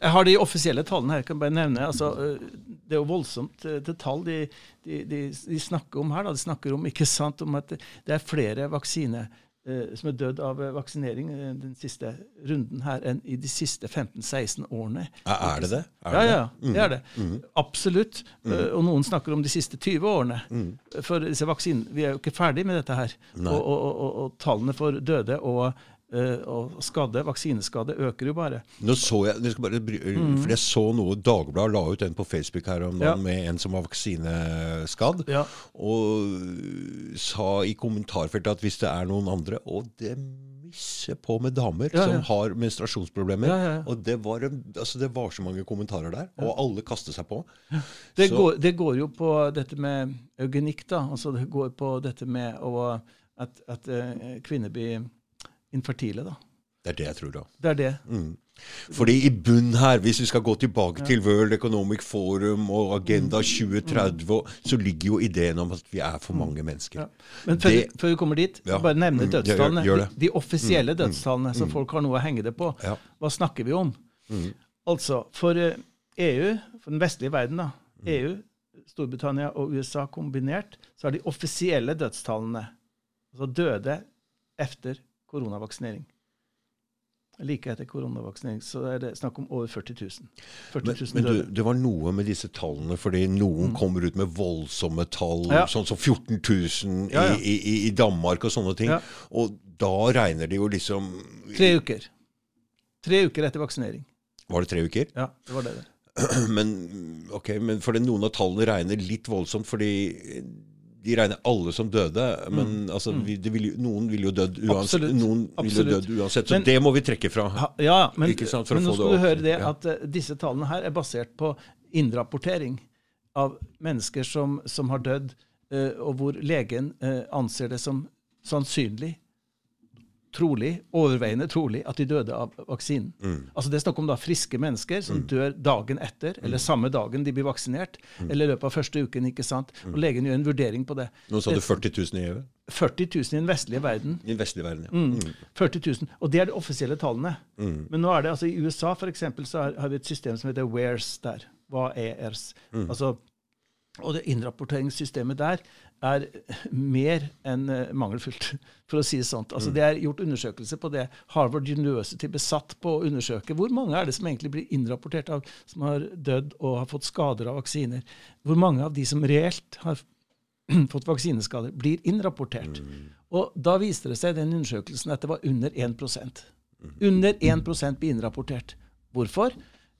Jeg har de offisielle tallene her. jeg kan bare nevne. Altså, øh, det er jo voldsomt øh, til tall de, de, de, de snakker om her. Da. De snakker om, ikke sant, om at det er flere vaksiner eh, som er dødd av øh, vaksinering den siste runden her enn i de siste 15-16 årene. Er, det det? Er Ja, det ja, det? det er det. Absolutt. Uh, Og noen snakker om de siste 20 årene. For disse vaksinene, Vi er jo ikke ferdig med dette her. Og, og, og, og tallene for døde og, og skadde, vaksineskade øker jo bare. Nå så jeg, jeg skal bare, bry- for jeg så noe Dagbladet la ut en på Facebook her om dagen Mm. Ja. med en som var vaksineskadd. Ja. Og sa i kommentarfeltet at hvis det er noen andre Og det misser på med damer Ja, som har menstruasjonsproblemer. Og det var, altså det var så mange kommentarer der, og alle kastet seg på. Det, går, det går jo på dette med eugenikk, da. Altså det går på dette med å, at, at eh, kvinner blir infertile, da. Det er det jeg tror, da. Det er det. Mm. Fordi i bunn her, hvis vi skal gå tilbake til World Economic Forum og Agenda 2030, mm. så ligger jo ideen om at vi er for mange mennesker. Mm. Ja. Men før, Det- før vi kommer dit, Ja. bare nevne Mm, gjør- dødstallene. gjør. De, de offisielle dødstallene, så folk har noe å henge det på. Ja. Hva snakker vi om? Altså, for eh, EU, for den vestlige verden, da, EU, Storbritannia og USA kombinert, så er de offisielle dødstallene, altså døde etter koronavaksinering. Like etter koronavaksinering, så er det snakk om over 40 000. 40 Men, 000 men du, det var noe med disse tallene, fordi noen kommer ut med voldsomme tall, Mm. Ja. sånn som 14 000 Ja, ja. I, i, i Danmark og sånne ting. Og da regner de jo liksom Tre uker. Tre uker etter vaksinering. Var det tre uker? Ja, det var det. der. Men, okay, men fordi noen av tallene regner litt voldsomt, fordi de regner alle som døde. Men altså, vi, det vil, noen ville jo dødd uansett. Mm. Absolutt. Noen ville jo dødd uansett, så Men- det må vi trekke fra. Ha, ja, men, sant, men nå skal du høre det Ja. at uh, disse tallene her er basert på innrapportering av mennesker som, som har dødd, uh, og hvor legen uh, anser det som sannsynlig, trolig, overveiende trolig, at de døde av vaksinen. Mm. Altså Det er snakk om da friske mennesker som dør dagen etter, eller samme dagen de blir vaksinert, Mm. eller i løpet av første uken. ikke sant? Og legen gjør en vurdering på det. Nå sa du 40 000 i EU? 40 000 i den vestlige verden. I den vestlige verden, ja. Mm. 40 000. Og det er de offisielle tallene. Mm. Men nå er det, altså i USA for eksempel, så har, vi et system som heter WARES der. Hva er ERS? Mm. Altså, og det innrapporteringssystemet der er mer enn eh, mangelfullt, for å si det sånt. Altså, Det er gjort undersøkelser på det. Harvard University besatt på å undersøke hvor mange er det som egentlig blir innrapportert av som har dødd og har fått skader av vaksiner. Hvor mange av de som reelt har fått vaksineskader, blir innrapportert. Og da viste det seg i den undersøkelsen at det var under 1% Under 1% blir innrapportert. Hvorfor?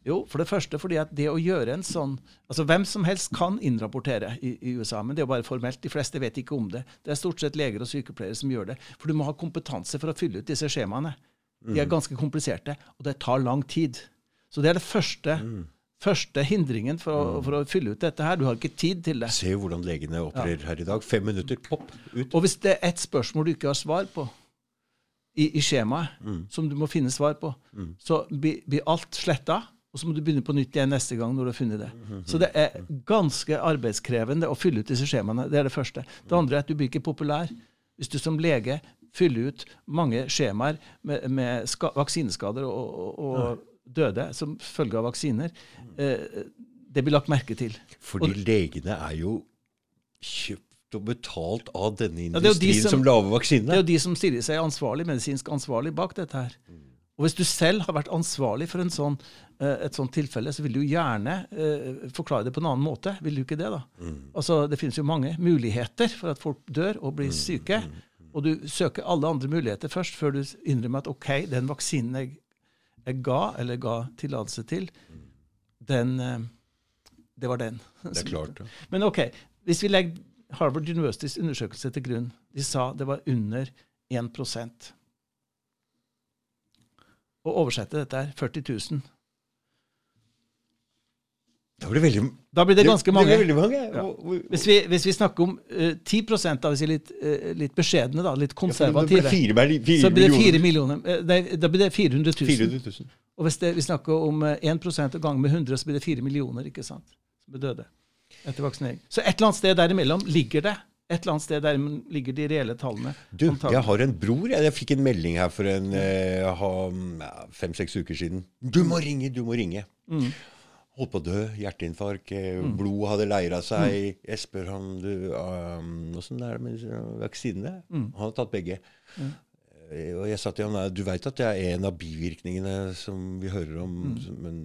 Jo, for det første fordi at det å gjøre en sånn Altså hvem som helst kan innrapportere i, i USA, men det er jo bare formelt. De fleste vet ikke om det. Det er stort sett leger og sykepleiere som gjør det. For du må ha kompetanse for å fylle ut disse skjemaene. De er ganske kompliserte, og det tar lang tid. Så det er det første, første hindringen for å, for å fylle ut dette her. Du har ikke tid til det. Se hvordan legene opererer her i dag. Fem minutter, pop, ut. Og hvis det er ett spørsmål du ikke har svar på i, i skjemaet, som du må finne svar på, så blir blir alt sletta, og så må du begynne på nytt igjen neste gang når du har funnet det. Så det er ganske arbeidskrevende å fylle ut disse skjemaene. Det er det første. Det andre er at du blir ikke populær. Hvis du som lege fyller ut mange skjemaer med, med ska, vaksineskader og, og, og døde som følge av vaksiner, eh, det blir lagt merke til. Fordi legene er jo kjøpt og betalt av denne Ja, er jo de industrien som- som, lager Det er jo de som stiller seg ansvarlig, medisinsk ansvarlig bak dette her. Og hvis du selv har vært ansvarlig for en sånn, eh, et sånt tilfelle, så vil du gjerne eh, forklare det på en annen måte. Vil du ikke det, da? Altså, Det finnes jo mange muligheter for at folk dør og blir syke. og du søker alle andre muligheter først, før du innrømmer at OK, den vaksinen jeg, jeg ga, eller ga tillatelse til, den eh, Det var den. Det er klart. Ja. Men OK, hvis vi legger Harvard Universitys undersøkelse til grunn De sa det var under 1 Å oversette dette her. 40 000. Da blir det veldig Da blir det ganske mange. Det blir veldig mange. Ja. Hvis vi, hvis vi snakker om uh, 10 av hvis vi er litt, uh, litt beskjedne, da, litt Ja, blir konservative, fire, mil- fire så blir det 4 millioner. millioner. eh, nei, Da blir det 400 000. 400 000. Og hvis det, vi snakker om uh, 1 og ganger med 100, så blir det 4 millioner ikke sant, som er døde etter vaksinering. Så et eller annet sted derimellom ligger det. Et eller annet sted der ligger de reelle tallene. Du, jeg har en bror. Jeg, jeg fikk en melding her for en eh, fem-seks uker siden. Du må ringe, du må ringe. Mm. Holdt på å dø. Hjerteinfarkt. Mm. Blod hadde leira seg. Jeg spør han du, um, det er med vaksinene. Mm. Han har tatt begge. Mm. Og jeg sa til ham du veit at det er en av bivirkningene som vi hører om, Mm. men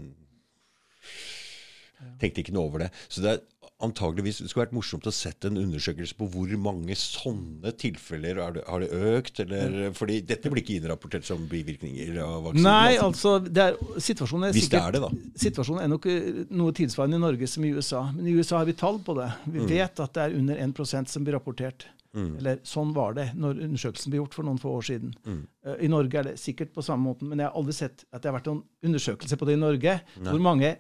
tenkte ikke noe over det. Så det er antageligvis, det skulle vært morsomt å sette en undersøkelse på hvor mange sånne tilfeller har det, har det økt. Eller, fordi dette blir ikke innrapportert som bivirkninger av vaksinen. Nei, altså. altså, er, situasjonen er det sikkert er det. Situasjonen er nok eh, noe tilsvarende i Norge som i USA. Men i USA har vi tall på det. Mm. Vi vet at det er under 1% som blir rapportert. Eller sånn var det når undersøkelsen ble gjort for noen få år siden. Mm. Uh, I Norge er det sikkert på samme måten, men jeg har aldri sett at det har vært noen undersøkelse på det i Norge. Hvor mange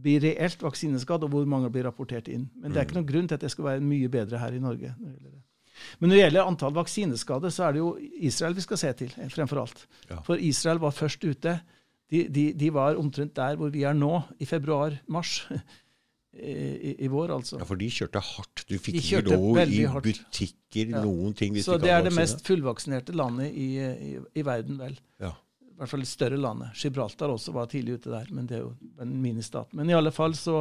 blir reelt vaksineskadd, og hvor mange blir rapportert inn. Men det er ikke Mm. noen grunn til at det skal være mye bedre her i Norge. Men når det gjelder antall vaksineskader, så er det jo Israel vi skal se til, fremfor alt. Ja. For Israel var først ute. De, de, de var omtrent der hvor vi er nå, i februar-mars. I, i vår, altså. Ja, for de kjørte hardt. Du fikk ikke lov i hardt. butikker, Ja. noen ting. hvis Så de det er det mest fullvaksinerte landet i, i, i verden, vel. Ja. I hvert fall det større landet. Gibraltar også var tidlig ute der, men det er jo en ministat. Men i alle fall så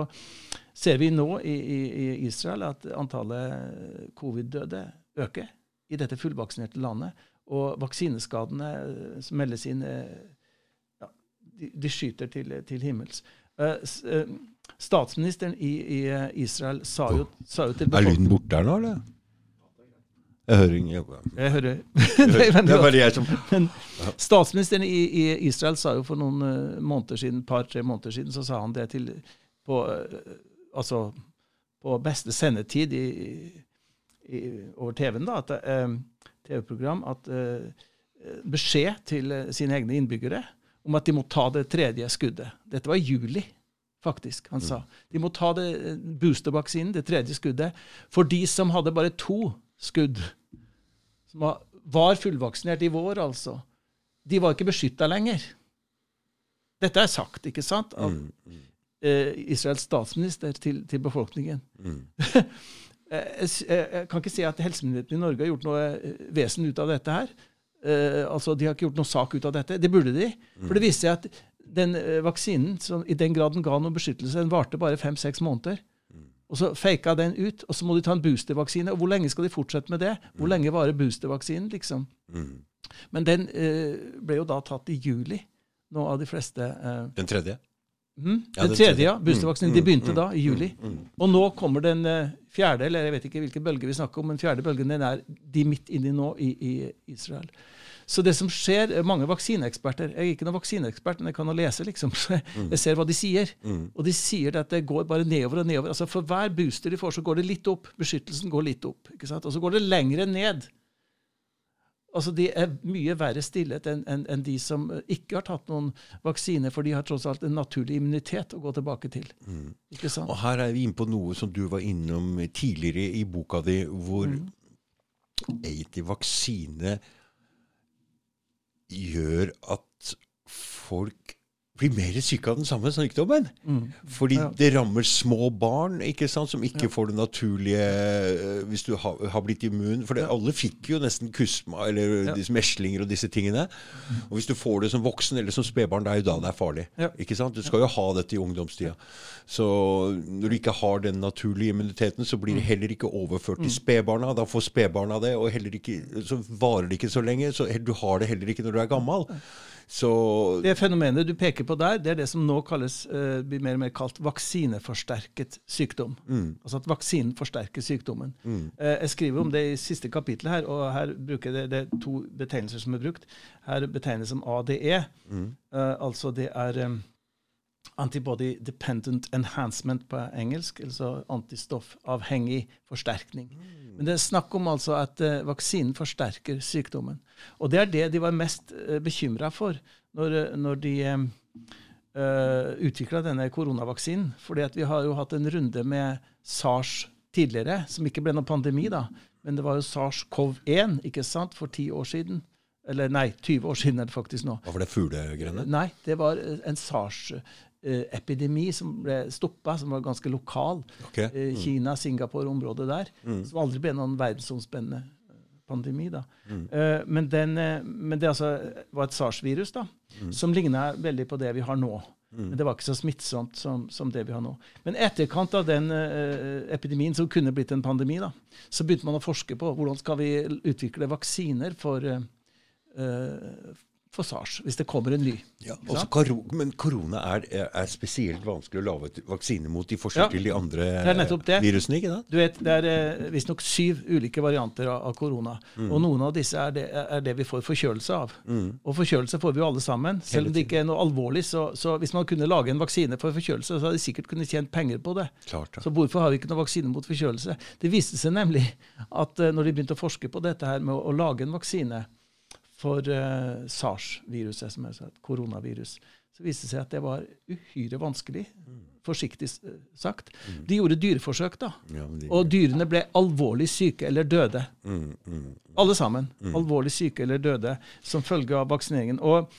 ser vi nå i, i, i Israel at antallet covid-døde øker i dette fullvaksinerte landet. Og vaksineskadene eh, som meldes inn, eh, ja, de, de skyter til, til himmels. Eh, Statsministeren i, i Israel sa jo, sa jo til Er lyden borte her nå, eller? Jeg hører ingen Jeg hører det er Det bare jeg som Men statsministeren i, i Israel sa jo for noen eh, måneder siden, par-tre måneder siden, så sa han det til på, eh, altså, på beste sendetid i, i, over TV-en, da, at, eh, TV-program, at eh, beskjed til eh, sine egne innbyggere om at de må ta det tredje skuddet. Dette var i juli, faktisk, han sa. De må ta det boostervaksinen, det tredje skuddet, for de som hadde bare to skudd som var- fullvaksinert i vår, altså, de var ikke beskytta lenger. Dette er sagt, ikke sant, av eh, Israels statsminister til, til befolkningen. Mm. jeg, jeg, jeg kan ikke si at helsemyndighetene i Norge har gjort noe eh, vesen ut av dette her. Eh, altså, De har ikke gjort noe sak ut av dette. Det burde de. For det viste seg at den eh, vaksinen, som i den grad den ga noe beskyttelse, den varte bare fem-seks måneder. Og så faka den ut, og så må de ta en boostervaksine. Og hvor lenge skal de fortsette med det? Hvor lenge varer boostervaksinen, liksom? Men den eh, ble jo da tatt i juli, nå av de fleste. Eh, Den tredje? Mm, Ja, den tredje, ja. Boostervaksinen. De begynte da, i juli. Og nå kommer den eh, fjerde, eller jeg vet ikke hvilken bølge vi snakker om, men fjerde bølgen den er de midt inni nå i, i Israel. Så det som skjer, eh, mange vaksineeksperter Jeg er ikke noen vaksineekspert, men jeg kan lese, liksom. Så jeg, ser hva de sier. Og de sier at det går bare nedover og nedover. Altså For hver booster de får, så går det litt opp. Beskyttelsen går litt opp. ikke sant? Og så går det lengre ned. Altså De er mye verre stillet enn en, en de som eh, ikke har tatt noen vaksine, for de har tross alt en naturlig immunitet å gå tilbake til. Ikke sant? Og her er vi inne på noe som du var innom tidligere i boka di, hvor egentlig vaksine gjør at folk blir mer syke av den samme sykdommen. Fordi Ja. det rammer små barn ikke sant, som ikke får det naturlige eh, hvis du har, har blitt immun. For det, alle fikk jo nesten kusma eller Ja. disse meslinger og disse tingene. Og hvis du får det som voksen eller som spedbarn, det er jo da det er farlig. Ja. Ikke sant? Du skal jo ha dette i ungdomstida. Så når du ikke har den naturlige immuniteten, så Mm. blir det heller ikke overført til spedbarna. Da får spedbarna det, og ikke, så varer det ikke så lenge. Så du har det heller ikke når du er gammel. Så Det fenomenet du peker på der, det er det som nå kalles, uh, blir mer og mer kalt vaksineforsterket sykdom. Altså at vaksinen forsterker sykdommen. Eh, jeg skriver om det i siste kapittel her, og her bruker det, det er to betegnelser som er brukt. Her betegnes som ADE. Eh, altså det er um, Antibody Dependent Enhancement på engelsk, altså antistoffavhengig forsterkning. Men det er snakk om altså at eh, vaksinen forsterker sykdommen. Og det er det de var mest uh, bekymra for når, eh, når de uh, utvikla denne koronavaksinen. Fordi vi har jo hatt en runde med SARS tidligere, som ikke ble noen pandemi, da. Men det var jo SARS-CoV-1 ikke sant, for ti år siden. Eller nei, 20 år siden er det faktisk nå. Hva var det fuglegreiene? Nei, det var eh, en SARS-epidemi som ble stoppa, som var ganske lokal. Okay. Mm. Kina, Singapore-området der. Som aldri ble noen verdensomspennende eh, pandemi. da. Mm. Men, den, eh, men det altså var et SARS-virus da, som ligna veldig på det vi har nå. Men det var ikke så smittsomt som, som det vi har nå. Men etterkant av den uh, epidemien, som kunne blitt en pandemi, da, så begynte man å forske på hvordan skal vi utvikle vaksiner for, eh, eh, for SARS, hvis det kommer en ny. Ja, karo men korona er, er spesielt vanskelig å lage vaksine mot i forskjell Ja, til de andre det er nettopp det. virusene. ikke da? Du vet, Det er eh, visstnok syv ulike varianter av, korona. Mm. Og noen av disse er det, er det vi får forkjølelse av. Og forkjølelse får vi jo alle sammen. Selv om det ikke er noe alvorlig. Så, så hvis man kunne lage en vaksine for forkjølelse, så hadde de sikkert kunnet tjent penger på det. Klart ja. Så hvorfor har vi ikke noen vaksine mot forkjølelse? Det viste seg nemlig at eh, når de begynte å forske på dette her med å, å lage en vaksine for uh, SARS-viruset, som er et koronavirus, så viste det seg at det var uhyre vanskelig, forsiktig sagt. sagt. De gjorde dyreforsøk, da. Ja, de, Og dyrene ble alvorlig syke eller døde. mm, mm, Alle sammen. Alvorlig syke eller døde som følge av vaksineringen. Og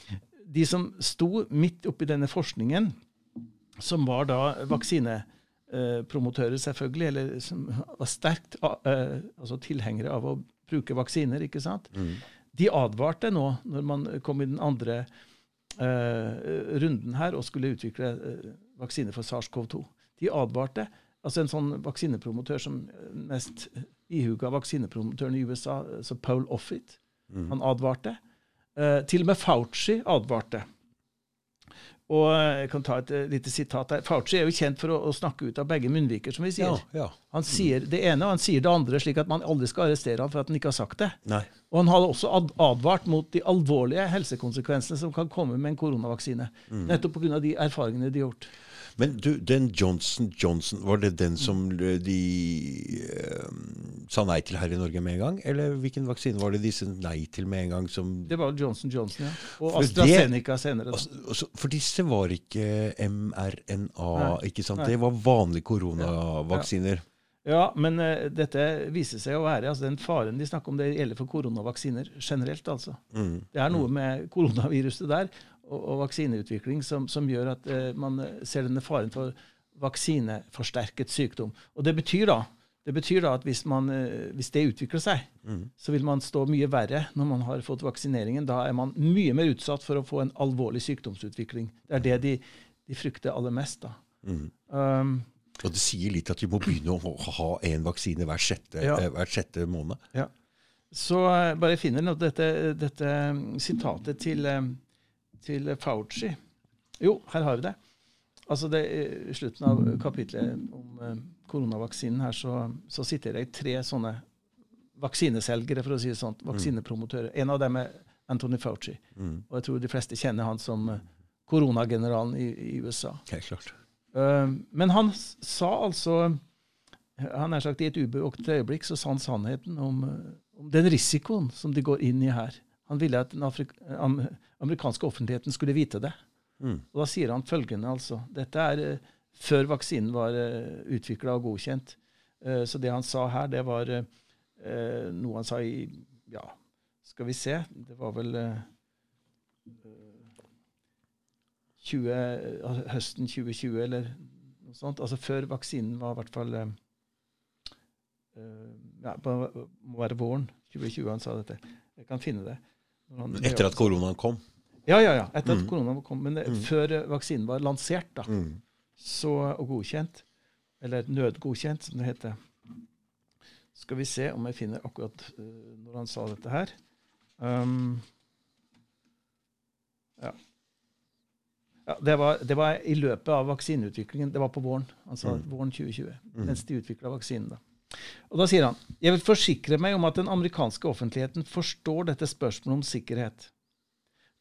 de som sto midt oppi denne forskningen, som var da vaksinepromotører, selvfølgelig, eller som var sterkt eh, altså tilhengere av å bruke vaksiner, ikke sant? De advarte nå, når man kom i den andre eh, runden her og skulle utvikle eh, vaksine for SARS-CoV-2. De advarte. Altså en sånn vaksinepromotør som eh, mest ihuga vaksinepromotøren i USA, så Paul Offit, han advarte. Eh, til og med Fauci advarte. Og jeg kan ta et eh, lite sitat her. Fauci er jo kjent for å, å snakke ut av begge munnviker, som vi sier. ja, ja. Han sier det ene, og han sier det andre, slik at man aldri skal arrestere ham for at han ikke har sagt det. Nei. Og han hadde også ad advart mot de alvorlige helsekonsekvensene som kan komme med en koronavaksine. Nettopp pga. de erfaringene de har gjort. Men du, den Johnson Johnson, var det den som de eh, sa nei til her i Norge med en gang? Eller hvilken vaksine var det de sa nei til med en gang? som... Det var Johnson Johnson, ja. Og AstraZeneca AstraZeneca senere. Da. For disse var ikke mRNA, Nei. ikke sant? Nei. Det var vanlige koronavaksiner. Ja, men uh, dette viser seg å være altså Den faren de snakker om, det gjelder for koronavaksiner generelt. altså. Mm. Det er noe med koronaviruset der og, og vaksineutvikling som, som gjør at eh, man ser denne faren for vaksineforsterket sykdom. Og det betyr da, det betyr da at hvis, man, eh, hvis det utvikler seg, så vil man stå mye verre når man har fått vaksineringen. Da er man mye mer utsatt for å få en alvorlig sykdomsutvikling. Det er det de, de frykter aller mest. da. Um, Og det sier litt at vi må begynne å ha én vaksine hver sjette, Ja. eh, hver sjette måned. Ja. Så eh, bare finner dette, dette mm, sitatet til, eh, til Fauci. Jo, her har vi det. Altså det, I slutten av kapitlet om eh, koronavaksinen her, så, så sitter jeg tre sånne vaksineselgere, for å si det sånn. Vaksinepromotører. En av dem er Anthony Fauci. Og jeg tror de fleste kjenner han som eh, koronageneralen i, i USA. Helt klart. Uh, men han sa altså han er sagt I et ubevåkt øyeblikk så sa han sannheten om, om den risikoen som de går inn i her. Han ville at den amerikanske offentligheten skulle vite det. Mm. Og Da sier han følgende, altså. Dette er uh, før vaksinen var uh, utvikla og godkjent. Uh, så det han sa her, det var uh, noe han sa i Ja, skal vi se. Det var vel uh, 20, altså høsten 2020, eller noe sånt. Altså før vaksinen var i hvert fall eh, eh, ja, må være våren 2020 han sa dette. Jeg kan finne det. Han- Etter at koronaen kom. Ja, ja, ja. Etter at Mm. koronaen kom. Men det, Mm. før eh, vaksinen var lansert da, Mm. så, og godkjent, eller nødgodkjent, som det heter. Skal vi se om jeg finner akkurat uh, når han sa dette her. Um, Ja, det, var, det var i løpet av vaksineutviklingen. Det var på våren. Altså våren 2020. Mens de utvikla vaksinen. da. Og da sier han jeg vil forsikre meg om at den amerikanske offentligheten forstår dette spørsmålet om sikkerhet.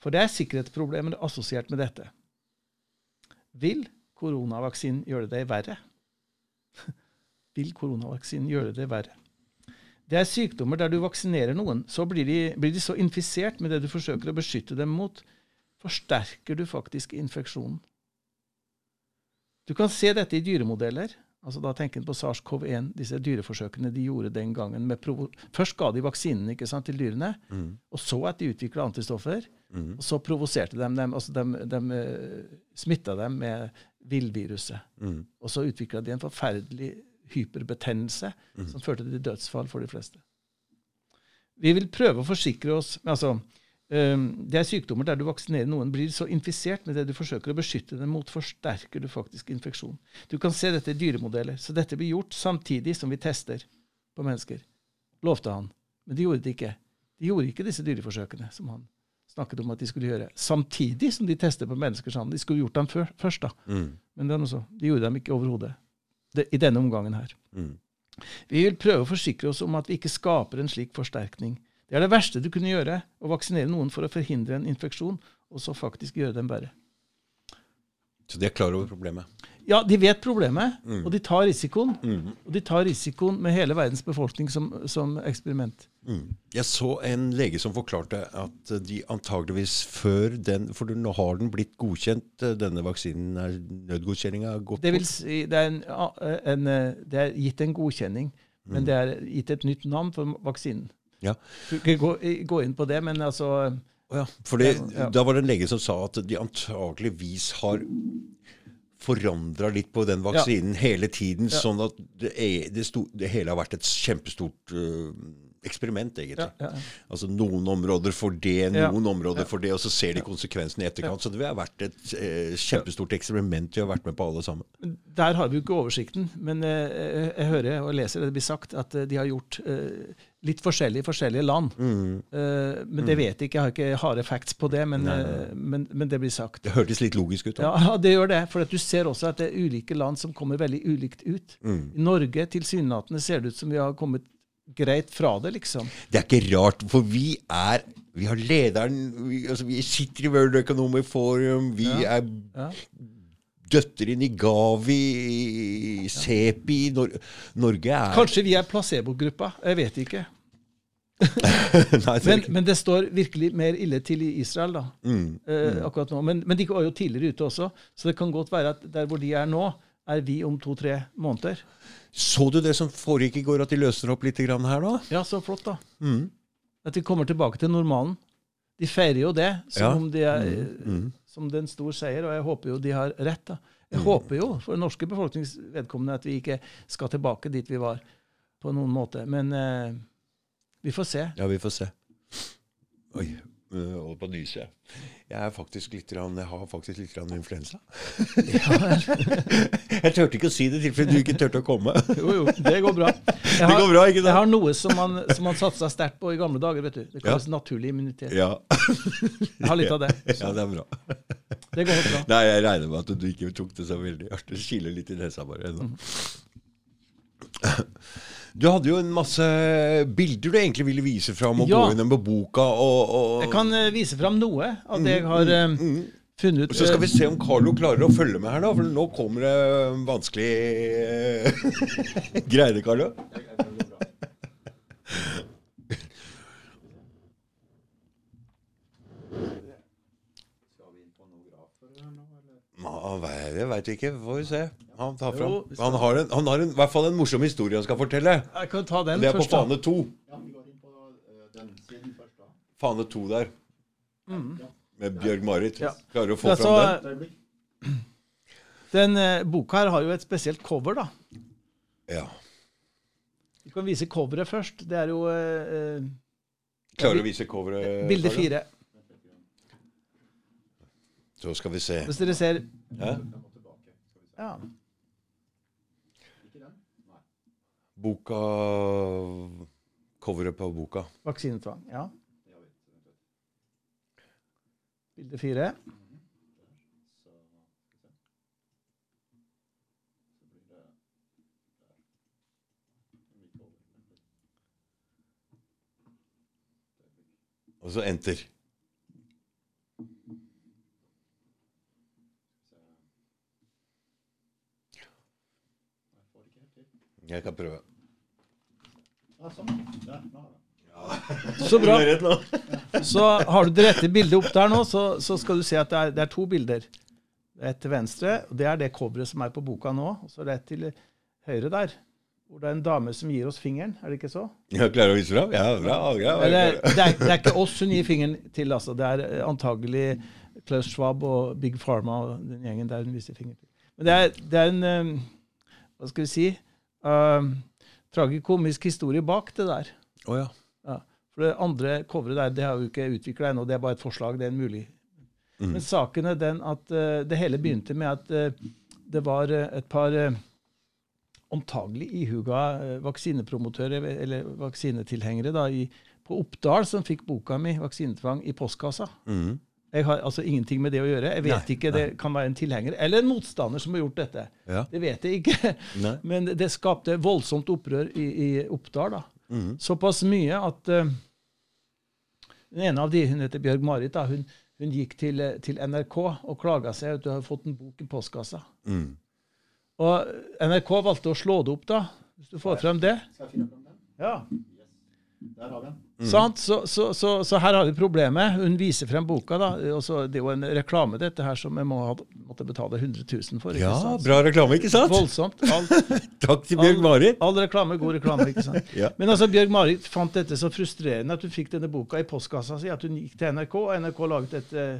For det er sikkerhetsproblemer assosiert med dette. Vil koronavaksinen gjøre det verre? Vil koronavaksinen gjøre det verre? Det er sykdommer der du vaksinerer noen, så blir de, blir de så infisert med det du forsøker å beskytte dem mot, forsterker du faktisk infeksjonen. Du kan se dette i dyremodeller. Altså Da tenker en på SARS-CoV-1, disse dyreforsøkene de gjorde den gangen. med provo Først ga de vaksinen ikke sant, til dyrene, og så at de utvikla antistoffer. Og så provoserte de dem, altså de, de uh, smitta dem med villviruset. Og så utvikla de en forferdelig hyperbetennelse som førte til dødsfall for de fleste. Vi vil prøve å forsikre oss med altså, Det er sykdommer der du vaksinerer noen, blir så infisert med det du forsøker å beskytte dem mot, forsterker du faktisk infeksjon. Du kan se dette i dyremodeller. Så dette blir gjort samtidig som vi tester på mennesker. Lovte han. Men de gjorde det ikke. De gjorde ikke disse dyreforsøkene som han snakket om at de skulle gjøre. Samtidig som de tester på mennesker. Sammen. De skulle gjort dem før, først, da. Men det er noe så. de gjorde dem ikke overhodet i denne omgangen her. Vi vil prøve å forsikre oss om at vi ikke skaper en slik forsterkning. Det er det verste du kunne gjøre, å vaksinere noen for å forhindre en infeksjon, og så faktisk gjøre dem verre. Så de er klar over problemet? Ja, de vet problemet, og de tar risikoen. Og de tar risikoen med hele verdens befolkning som, som eksperiment. Jeg så en lege som forklarte at de antageligvis før den For nå har den blitt godkjent, denne vaksinen? er Nødgodkjenninga gått Det vil si, det er, en, en, det er gitt en godkjenning, men det er gitt et nytt navn for vaksinen. Ja. Du kan gå, gå inn på det, men altså ja. fordi Ja. da var det en lege som sa at de antageligvis har forandra litt på den vaksinen hele tiden, sånn at det, er, det, sto, det hele har vært et kjempestort uh, eksperiment, egentlig. Ja, ja, ja. Altså noen områder for det, Ja. noen områder for det, og så ser de konsekvensene i etterkant. Så det har vært et uh, kjempestort eksperiment vi har vært med på alle sammen. Der har vi jo ikke oversikten, men uh, jeg, hører og leser det blir sagt at de har gjort eh, litt forskjellig i forskjellige land. Eh, men det vet jeg ikke, jeg har ikke harde facts på det, men, eh, men, men det blir sagt. Det hørtes litt logisk ut. da. Ja, ja, det gjør det. For at du ser også at det er ulike land som kommer veldig ulikt ut. I Norge tilsynelatende ser det ut som vi har kommet greit fra det, liksom. Det er ikke rart, for vi er Vi har lederen Vi, altså, vi sitter i World Economic Forum. Vi er Ja. Døtter inn i Gavi, Sepi Nor Norge er Kanskje vi er placebo-gruppa. Jeg vet ikke. Nei, det Men, men det står virkelig mer ille til i Israel da, Mm, eh, akkurat nå. Men, men de var jo tidligere ute også, så det kan godt være at der hvor de er nå, er vi om to-tre måneder. Så du det som foregikk i går, at de løser opp litt grann her da? Ja, så flott, da. Mm. At de kommer tilbake til normalen. De feirer jo det som Ja. om de er Mm. Som det er en stor seier, og jeg håper jo de har rett. da. Jeg håper jo for den norske befolknings vedkommende at vi ikke skal tilbake dit vi var på noen måte. Men eh, vi får se. Ja, vi får se. Oi, jeg holder på å nyse. jeg. Jeg er faktisk litt, jeg har faktisk litt grann influensa. jeg turte ikke å si det i tilfelle du ikke turte å komme. Jo, jo, det går bra. Jeg Det går bra, ikke Jeg har noe som man, som man satsa sterkt på i gamle dager. vet du. Det kalles naturlig immunitet. Ja. Jeg har litt av det. ja, det er bra. Det går bra. Nei, jeg regner med at du ikke tok det så veldig hardt. Det kiler litt i nesa bare. nå. Du hadde jo en masse bilder du egentlig ville vise fram, og Ja. gå gjennom på boka. Og, og, Jeg kan eh, vise fram noe av det jeg har eh, funnet ut. og så skal eh, vi se om Carlo klarer å følge med her, da. For nå kommer det vanskelig Greier det, Carlo? Ja, Det veit ikke. Får vi se. Han, tar fram. Jo, han har, en, han har en, i hvert fall en morsom historie han skal fortelle. Jeg kan ta den Det er på først. da. fane to. Fane to der. Med Bjørg-Marit. Ja. Klarer du å få Ja, fram den? Den eh, boka her har jo et spesielt cover, da. Ja. Vi kan vise coveret først. Det er jo eh, eh, Klarer du å vise coveret? bilde fire. Så skal vi se. Hvis dere ser Ja. ja. Boka Coveret på boka. Vaksinetvang. Ja. Bilde fire. Og så enter. Jeg kan prøve. Så bra. Så har du det rette bildet opp der nå, så, så skal du se at det er, det er to bilder. Er et til venstre, og det er det coveret som er på boka nå. Og så er det et til høyre der, hvor det er en dame som gir oss fingeren. Er det ikke så? Jeg klarer å vise fram? Ja, bra. bra. Eller, det, er, det er ikke oss hun gir fingeren til, altså. Det er eh, antagelig Klaus Schwab og Big Pharma og den gjengen der hun viser fingeren til. Men det er, det er en um, Hva skal vi si? Um, tragikomisk historie bak det der. Oh, ja. Ja. For det andre coveret der, det har jo ikke utvikla ennå. Det er bare et forslag. Det er en mulig. Mm. Men saken er den at uh, det hele begynte med at uh, det var eh, et par uh, antagelig ihuga uh, vaksinepromotører, eller vaksinetilhengere, da, i, på Oppdal som fikk boka mi, 'Vaksinetvang', i postkassa. Mhm. Jeg har altså ingenting med det å gjøre. Jeg vet Nei, ikke, Det kan være en tilhenger eller en motstander som har gjort dette. Ja. Det vet jeg ikke. Nei. Men det skapte voldsomt opprør i, i Oppdal. da. Mm. Såpass mye at uh, den ene av de, hun heter Bjørg Marit, da, hun, hun gikk til, eh, til NRK og klaga seg at hun hadde fått en bok i postkassa. Mm. Og NRK valgte å slå det opp, da. Hvis du får frem det. Skal jeg finne frem den? Ja. Der har vi den. Mm. Så, så, så, så her har vi problemet. Hun viser frem boka. da, og så Det er jo en reklame, dette her, som jeg må ha, måtte betale 100 000 for. ikke Ja, sant? bra reklame, ikke sant? Voldsomt. All, Takk til Bjørg Marit. all reklame, god reklame. ikke sant? Ja. Men altså, Bjørg Marit fant dette så frustrerende at hun fikk denne boka i postkassa si, at hun gikk til NRK, og NRK laget et, eh,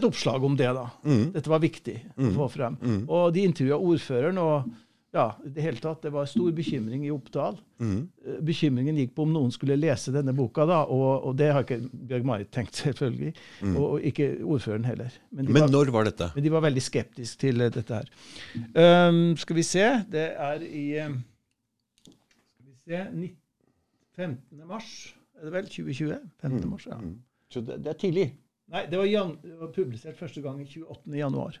et oppslag om det. da. Mm. Dette var viktig å få frem. Og de intervjua ordføreren, og ja, i det hele tatt, det var stor bekymring i Oppdal. Mhm. Eh, Bekymringen gikk på om noen skulle lese denne boka, da, og, og det har ikke Bjørg Marit tenkt, selvfølgelig. Og, og ikke ordføreren heller. Men Men var, når var dette? men de var veldig skeptiske til eh, dette her. Um, skal vi se Det er i um, Skal vi se 19, 15. mars, er det vel? 2020? 15. mars, ja. Så det, det er tidlig. Nei, det var, jan, det var publisert første gang i 28. januar.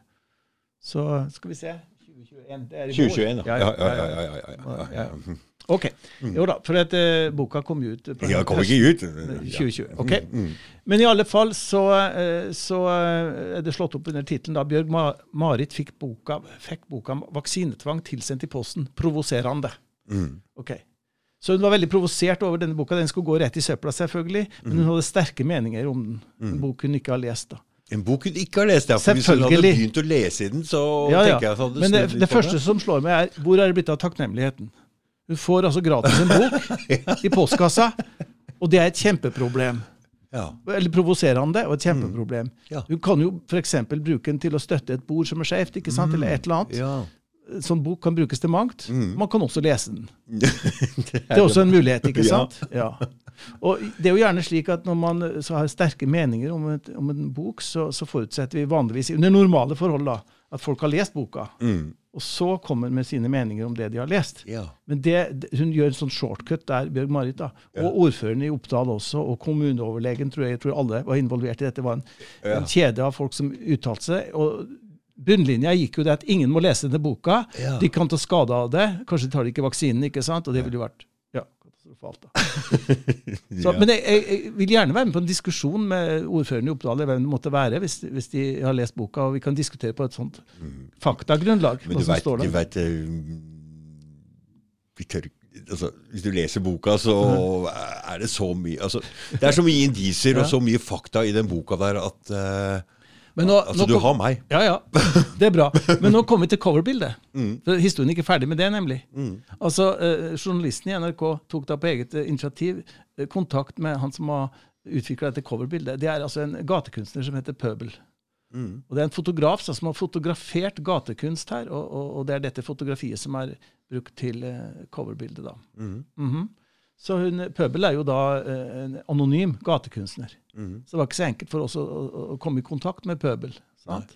Så skal vi se 2021. Det er i vår. 2021, da. Ja, ja, ja, ja. ja, ja, ja. Ok. Jo da, for at uh, boka kom jo ut på Ja, kom ikke ut. 2020. ok. Men i alle fall så, uh, så uh, er det slått opp under tittelen da Bjørg Ma Marit fikk boka, fikk boka 'Vaksinetvang tilsendt i posten'. Provoserende. Mm. Ok. Så hun var veldig provosert over denne boka. Den skulle gå rett i søpla, selvfølgelig. Men hun hadde sterke meninger om den. En bok hun ikke har lest. da. En bok hun ikke har lest. Ja, for Hvis hun hadde begynt å lese i den, så Ja, ja. tenker jeg at hadde Men det, det første som slår meg, er hvor er det blitt av takknemligheten? Hun får altså gratis en bok i postkassa, og det er et kjempeproblem. Ja. Eller provoserende, og et kjempeproblem. Ja. Hun kan jo f.eks. bruke den til å støtte et bord som er skjevt, ikke sant? eller et eller annet. ja. Sånn bok kan brukes til mangt. Man kan også lese den. det Det er også en mulighet, ikke Ja. sant? Ja. Og det er jo gjerne slik at når man eh, så har sterke meninger om, et, om en bok, så, så forutsetter vi vanligvis, under normale forhold, da, at folk har lest boka. Mm. Og så kommer med sine meninger om det de har lest. Ja. Men det, hun gjør en sånn shortcut der, Bjørg Marit. da, Og ordføreren i Oppdal også, og kommuneoverlegen, tror jeg, jeg tror alle var involvert i dette. Det var en, Ja. en kjede av folk som uttalte seg. og Bunnlinja gikk jo det at ingen må lese denne boka. Ja. De kan ta skade av det. Kanskje tar de ikke vaksinen, ikke sant? Og det ville jo vært ja. Så, Ja. Men jeg, jeg, jeg vil gjerne være med på en diskusjon med ordføreren i Oppdal, hvem det måtte være, hvis, hvis de har lest boka, og vi kan diskutere på et sånt faktagrunnlag. Mm. Men hva du som vet, du vet eh, vi tør, altså, Hvis du leser boka, så er det så mye altså, Det er så mye indisier og så mye fakta i den boka der at Men nå- Altså, nå du har meg. Ja, ja. Det er bra. Men nå kommer vi til coverbildet. Mm. For Historien er ikke ferdig med det, nemlig. Altså, eh, Journalisten i NRK tok da på eget eh, initiativ eh, kontakt med han som har utvikla dette coverbildet. Det er altså en gatekunstner som heter Pøbel. Mm. Og Det er en fotograf som har fotografert gatekunst her, og, og, og det er dette fotografiet som er brukt til eh, coverbildet. da. Mm. Mhm. Så hun, Pøbel er jo da eh, en anonym gatekunstner. Mm. Så det var ikke så enkelt for oss å, å, å komme i kontakt med Pøbel. Sant?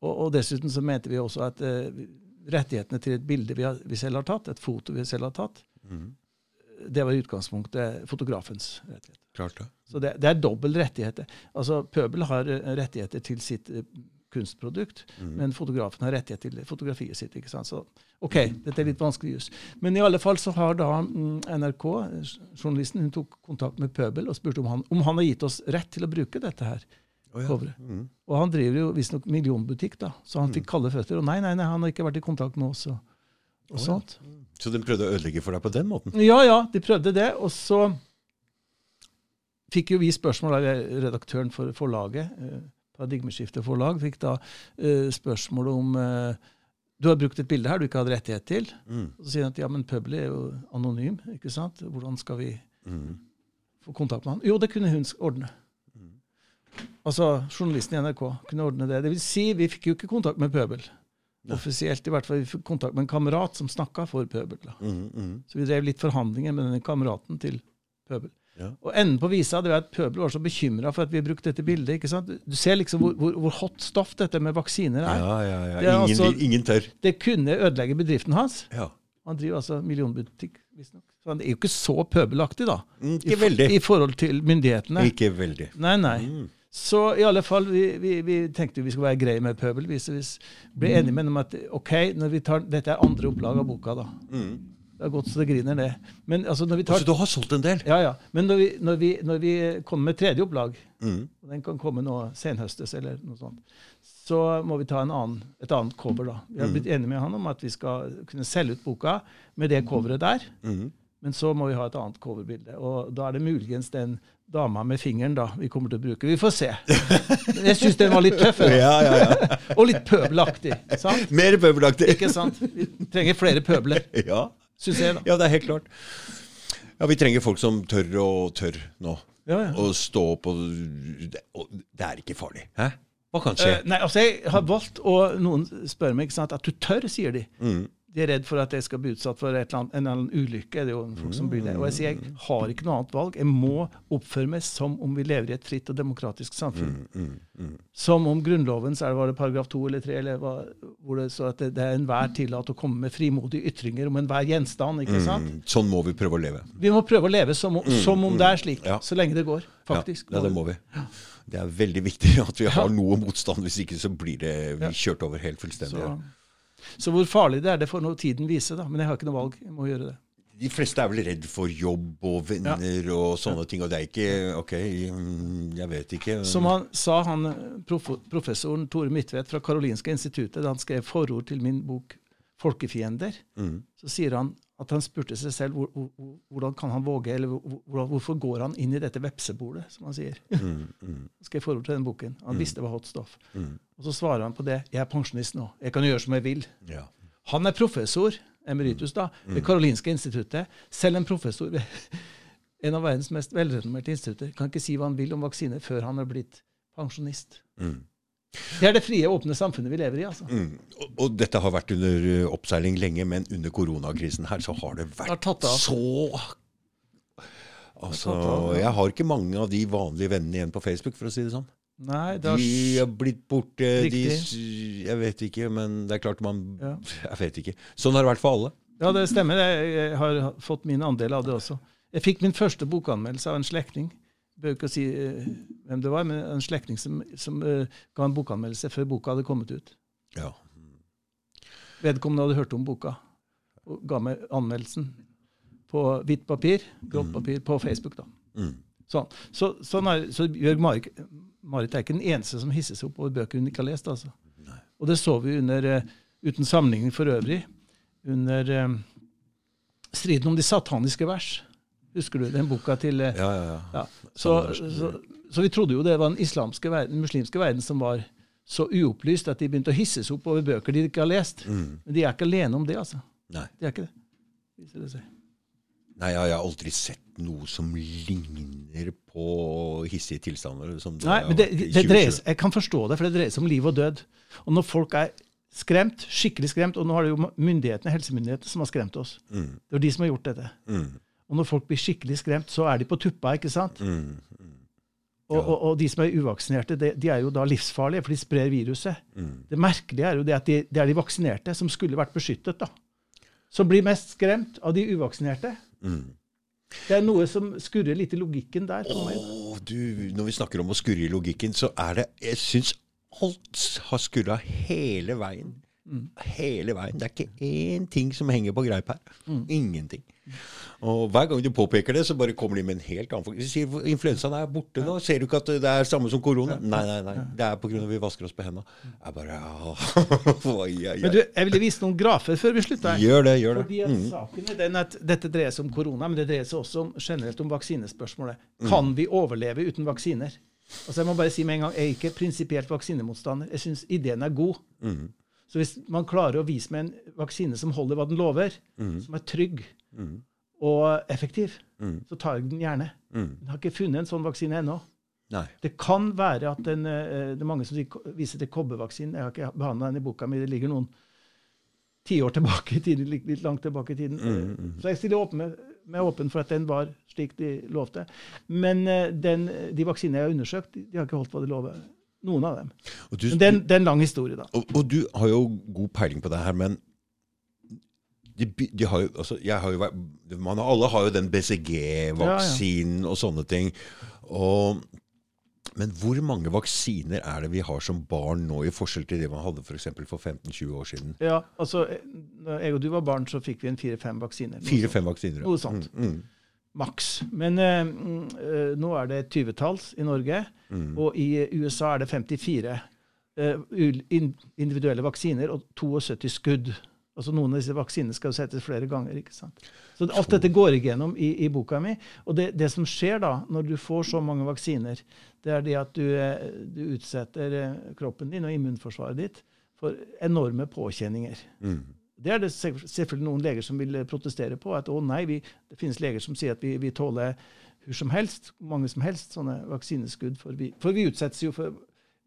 Og, og dessuten så mente vi også at eh, rettighetene til et bilde vi, har, vi selv har tatt, et foto vi selv har tatt, Mm. det var i utgangspunktet fotografens rettighet. Klart det. Så det, det er dobbel rettigheter. Altså, Pøbel har eh, rettigheter til sitt eh, kunstprodukt, Mm. men fotografen har rettighet til fotografiet sitt. ikke sant? Så OK, dette er litt vanskelig jus. Men i alle fall så har da mm, NRK, journalisten, hun tok kontakt med Pøbel og spurte om han, om han har gitt oss rett til å bruke dette her Oh, ja. Mm. Og han driver jo visstnok millionbutikk, da, så han fikk kalde føtter. Og nei, nei, nei, han har ikke vært i kontakt med oss. og, og oh, ja. sånt. Så de prøvde å ødelegge for deg på den måten? Ja, ja, de prøvde det. Og så fikk jo vi spørsmål av redaktøren for forlaget, eh, Paradigmeskifte forlag, fikk da uh, spørsmål om uh, Du har brukt et bilde her du ikke hadde rettighet til. Mm. Og så sier han at ja, men Pøbel er jo anonym, ikke sant? Hvordan skal vi Mm. få kontakt med han? Jo, det kunne hun ordne. Altså, journalisten i NRK kunne ordne det. Det vil si, vi fikk jo ikke kontakt med Pøbel. Nei. Offisielt, i hvert fall. Vi fikk kontakt med en kamerat som snakka for Pøbel. Mm, mm. Så vi drev litt forhandlinger med denne kameraten til Pøbel. Ja. Og enden på visa det var at pøbelen var så bekymra for at vi brukte dette bildet. ikke sant? Du ser liksom hvor, hvor, hvor hot stoff dette med vaksiner er. Ja, ja, ja. Det er Ingen, altså- ingen tør. Det kunne ødelegge bedriften hans. Ja. Han driver altså millionbutikk, visstnok. Så han er jo ikke så pøbelaktig, da. Mm, Ikke veldig. I forhold til myndighetene. Ikke veldig. Nei, nei. Mm. Så i alle fall, vi, vi, vi tenkte vi skulle være greie med Pøbel. Vi vi ble enige med dem om at ok, når vi tar, dette er andre opplag av boka, da. Mm. Det har gått så det griner, det. Men altså, når vi tar Så du har solgt en del? Ja, ja. Men når vi, når vi, når vi kommer med tredje opplag, Mm. og den kan komme nå senhøstes eller noe sånt, så må vi ta en annen, et annet cover, da. Vi har blitt enige med han om at vi skal kunne selge ut boka med det coveret der, Mm. men så må vi ha et annet coverbilde. Og da er det muligens den dama med fingeren da vi kommer til å bruke. Vi får se. Men jeg syns den var litt tøff. Ja, ja, ja. Og litt pøbelaktig. sant? Mer pøbelaktig. Ikke sant? Vi trenger flere pøbler, Ja. Syns jeg, da. ja, det er helt klart. Ja, vi trenger folk som tør og tør nå. Ja, ja. Og stå opp og Det er ikke farlig. Hæ? Hva kan skje? Uh, nei, altså Jeg har valgt, og noen spør meg ikke sant, at du tør, sier de. Mm. De er redd for at jeg skal bli utsatt for et eller annet, en eller annen ulykke. Det er jo folk som blir det. Og jeg sier jeg har ikke noe annet valg. Jeg må oppføre meg som om vi lever i et fritt og demokratisk samfunn. Mm, mm. Som om Grunnloven, så er det var det paragraf 2 eller 3, eller hva, hvor det står at det, det er enhver tillatt å komme med frimodige ytringer om enhver gjenstand. ikke sant? Mm. Sånn må vi prøve å leve. Vi må prøve å leve som, om- som om det er slik, Ja. så lenge det går. faktisk. Ja, ja, det må vi. Det er veldig viktig at vi har noe motstand. Hvis ikke så blir det vi kjørt over helt fullstendig. Så, ja. Så hvor farlig det er, det får nå tiden vise, da. Men jeg har ikke noe valg. Jeg må gjøre det. De fleste er vel redd for jobb og venner og sånne ting. Og det er ikke OK, jeg vet ikke. Som han sa, han prof professoren Tore Midtvedt fra Karolinska instituttet, da han skrev forord til min bok 'Folkefiender', Mm. så sier han at han spurte seg selv hvor, hvor, hvor- hvordan kan han våge, eller hvor, hvorfor går han inn i dette vepsebolet, som han sier. Mm, mm, skrev forhold til den boken. Han visste det var hot stoff. mm. Og så svarer han på det. 'Jeg er pensjonist nå. Jeg kan gjøre som jeg vil'. Ja. Han er professor, emeritus, da, ved Karolinska instituttet. Selv en professor ved en av verdens mest velrenommerte institutter kan ikke si hva han vil om vaksiner før han er blitt pensjonist. Det er det frie, åpne samfunnet vi lever i. altså. Mm. Og, og dette har vært under uh, oppseiling lenge, men under koronakrisen her så har det vært av. så Altså, av, ja. jeg har ikke mange av de vanlige vennene igjen på Facebook, for å si det sånn. Nei, det har, De har blitt borte, de Jeg vet ikke, men det er klart man Ja. Jeg vet ikke. Sånn har det vært for alle. ja, det stemmer. Jeg har fått min andel av det også. Jeg fikk min første bokanmeldelse av en slektning. Bør ikke si uh, hvem det var, men en slektning som, som uh, ga en bokanmeldelse før boka hadde kommet ut. Ja. Vedkommende hadde hørt om boka og ga meg anmeldelsen på hvitt papir, grått papir, på Facebook. da. Mm. Sånn. Så, sånn er, så Bjørg Marit, Marit er ikke den eneste som hisser seg opp over bøker hun ikke har lest. altså. Og det så vi under, eh, uten sammenligning for øvrig, under eh, striden om de sataniske vers. Husker du den boka til eh, Ja, ja, ja. ja. Så, så, så vi trodde jo det var den islamske verden, den muslimske verden som var så uopplyst at de begynte å hisse seg opp over bøker de ikke har lest. Mm. Men de er ikke alene om det, altså. Nei. De er ikke det. Viser det seg. Nei, jeg har aldri sett noe som ligner på hissige tilstander. Som det Nei, men det, det dreier Jeg kan forstå det, for det dreier seg om liv og død. Og når folk er skremt, skikkelig skremt, og nå har det jo myndighetene, helsemyndighetene som har skremt oss. Mm, Det er de som har gjort dette. mm, Og når folk blir skikkelig skremt, så er de på tuppa, ikke sant? mm, mm, Og, og, og de som er uvaksinerte, de, de er jo da livsfarlige, for de sprer viruset. mm. Det merkelige er jo det at de, det er de vaksinerte som skulle vært beskyttet, da. Som blir mest skremt av de uvaksinerte. mm. Det er noe som skurrer litt i logikken der. Åh, du, når vi snakker om å skurre i logikken, så er det Jeg syns alt har skurra hele veien. Hele veien. Det er ikke én ting som henger på greip her. Ingenting. Og hver gang du påpeker det, så bare kommer de med en helt annen Du sier influensaen er borte nå. Ser du ikke at det er samme som korona? Nei, nei, nei. Det er pga. vi vasker oss på hendene. Jeg bare oi, Men du, jeg ville vise noen grafer før vi slutter. Gjør det, gjør det. Fordi at saken er den at Dette dreier seg om korona, men det dreier seg også om, generelt om vaksinespørsmålet. Kan vi overleve uten vaksiner? Altså jeg må bare si med en gang, Jeg er ikke prinsipielt vaksinemotstander. Jeg syns ideen er god. Så hvis man klarer å vise med en vaksine som holder hva den lover, som er trygg og effektiv, så tar jeg den gjerne. Jeg har ikke funnet en sånn vaksine ennå. Nei. Det kan være at den, eh, det er mange som viser til kobbervaksinen. Jeg har ikke behandla den i boka mi. Det ligger noen tiår tilbake i tiden. Litt, langt tilbake i tiden. Så jeg stiller åpen med, med åpen for at den var slik de lovte. Men eh, den, de vaksinene jeg har undersøkt, de, de har ikke holdt hva de lover. Noen av dem. Du, Men det er en- det er en lang historie, da. Og, og du har jo god peiling på det her, men de, de har jo, altså, har jo vært, man, Alle har jo den BCG-vaksinen og sånne ting. Og, men hvor mange vaksiner er det vi har som barn nå, i forskjell til det man hadde for, for 15-20 år siden? Ja, altså, Da når jeg og du var barn, så fikk vi en fire-fem vaksiner. Fire-fem vaksiner. Noe sånt. Mm, mm. Maks. Men eh, nå er det 20-talls i Norge, Mm. og i eh, USA er det 54 eh, individuelle vaksiner og 72 skudd. Altså Noen av disse vaksinene skal jo settes flere ganger. ikke sant? Så Alt dette går igjennom i, i boka mi. Og det, det som skjer da, når du får så mange vaksiner, det er det at du, du utsetter kroppen din og immunforsvaret ditt for enorme påkjenninger. Mm. Det er det selvfølgelig noen leger som vil eh, protestere på. At å nei, vi, det finnes leger som sier at vi, vi tåler hvor som helst, mange som helst, sånne vaksineskudd. For vi, for vi utsettes jo for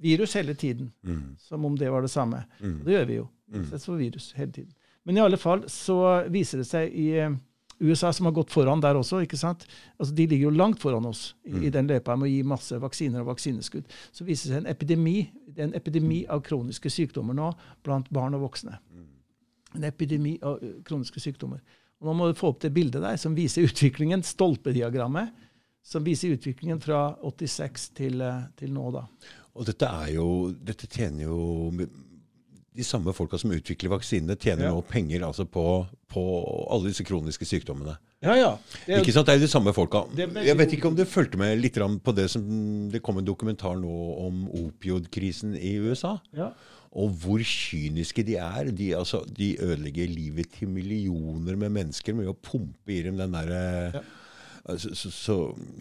virus hele tiden. Mm. Som om det var det samme. Mm. Det gjør vi jo. Vi utsettes for virus hele tiden. Men i alle fall så viser det seg i eh, USA, som har gått foran der også, ikke sant? Altså, de ligger jo langt foran oss i, i den løypa med å gi masse vaksiner og vaksineskudd. Så viser det seg en epidemi, en epidemi av kroniske sykdommer nå blant barn og voksne en epidemi av kroniske sykdommer. Og nå må du få opp det bildet der som viser utviklingen, stolpediagrammet, som viser utviklingen fra 86 til, eh, til nå. da. Og dette jo Dette tjener jo De samme folka som utvikler vaksinene, tjener Ja. nå penger altså på, på alle disse kroniske sykdommene. Ja, ja. Det er, Ikke sant? Det er de samme folka. Jeg vet ikke om du fulgte med litt på det som Det kom en dokumentar nå om opiodkrisen i USA. ja. Og hvor kyniske de er. De, altså, de ødelegger livet til millioner med mennesker med å pumpe i dem den derre Ja. Så, så, så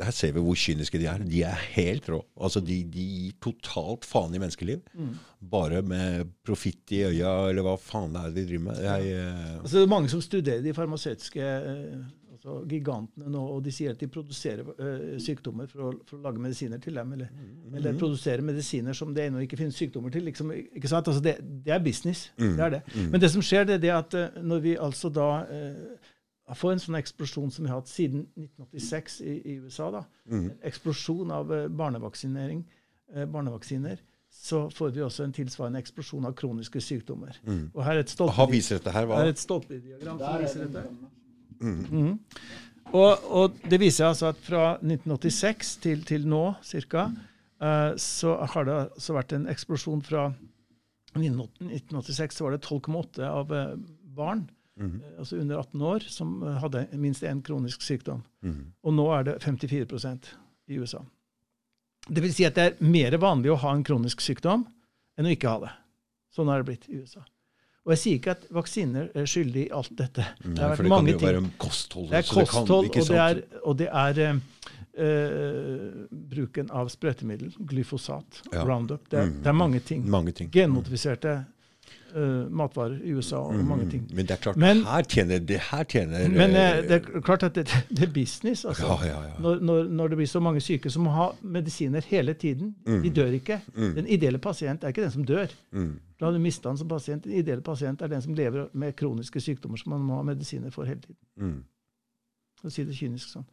her ser vi hvor kyniske de er. De er helt rå. Altså, de, de gir totalt faen i menneskeliv. Mm. Bare med profitt i øya, eller hva faen det er de driver med. Jeg, eh, Altså, det er mange som studerer de farmasøytiske eh, altså gigantene nå, og de sier at de produserer eh, sykdommer for å, for å lage medisiner til dem. Eller, eller produserer medisiner som det ennå ikke finnes sykdommer til. Liksom, ikke sant? Altså, det, det er business. Det er det. Men det som skjer, det er det at eh, når vi altså da eh, får en sånn eksplosjon som vi har hatt siden 1986 i, i USA, da, en eksplosjon av eh, barnevaksinering, barnevaksiner, så får vi også en tilsvarende eksplosjon av kroniske sykdommer. Og her er et stolpediagram. som er viser dette. Mhm. Og, og det viser altså at fra 1986 til, til nå ca. så har det altså vært en eksplosjon fra 1986 så var det 12,8 av eh, barn mm. eh, altså under 18 år som eh, hadde minst én kronisk sykdom. Mm. Og nå er det 54 i USA. Det vil si at det er mer vanlig å ha en kronisk sykdom enn å ikke ha det. Sånn har det blitt i USA. Og jeg sier ikke at vaksiner er skyldig i alt dette. Det Nei, har for det kan jo ting. være kosthold. Det er så kan- kosthold, og det er, og det er eh, bruken av sprøytemiddel, glyfosat, Ja. Roundup. Det er, Mm. det er mange ting. Mange ting. Genmodifiserte eh, matvarer i USA og mange ting. Men det er klart, Men- her tjener det her tjener Men eh, det er klart at det, det er business. Altså. Ja, ja, ja. Når, når, når det blir så mange syke som må ha medisiner hele tiden. De dør ikke. Den ideelle pasient er ikke den som dør. Mm. Da har du mista den som pasient. Den ideelle pasient er den som lever med kroniske sykdommer som man må ha medisiner for hele tiden. Mm. For å si det kynisk sånn.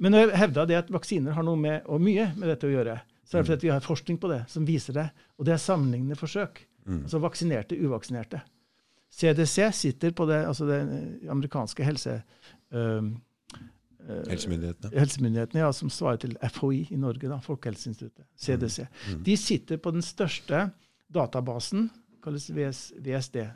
Men når jeg hevda det at vaksiner har noe med, og mye med dette å gjøre, så er det fordi vi har forskning på det som viser det. Og det er sammenlignende forsøk. Altså vaksinerte, uvaksinerte. CDC sitter på det, altså det amerikanske helse... øh, Helsemyndighetene. helsemyndighetene, ja, som svarer til FHI i Norge, da, Folkehelseinstituttet, CDC. Mm. De sitter på den største databasen, kalles VS, VSD, eh,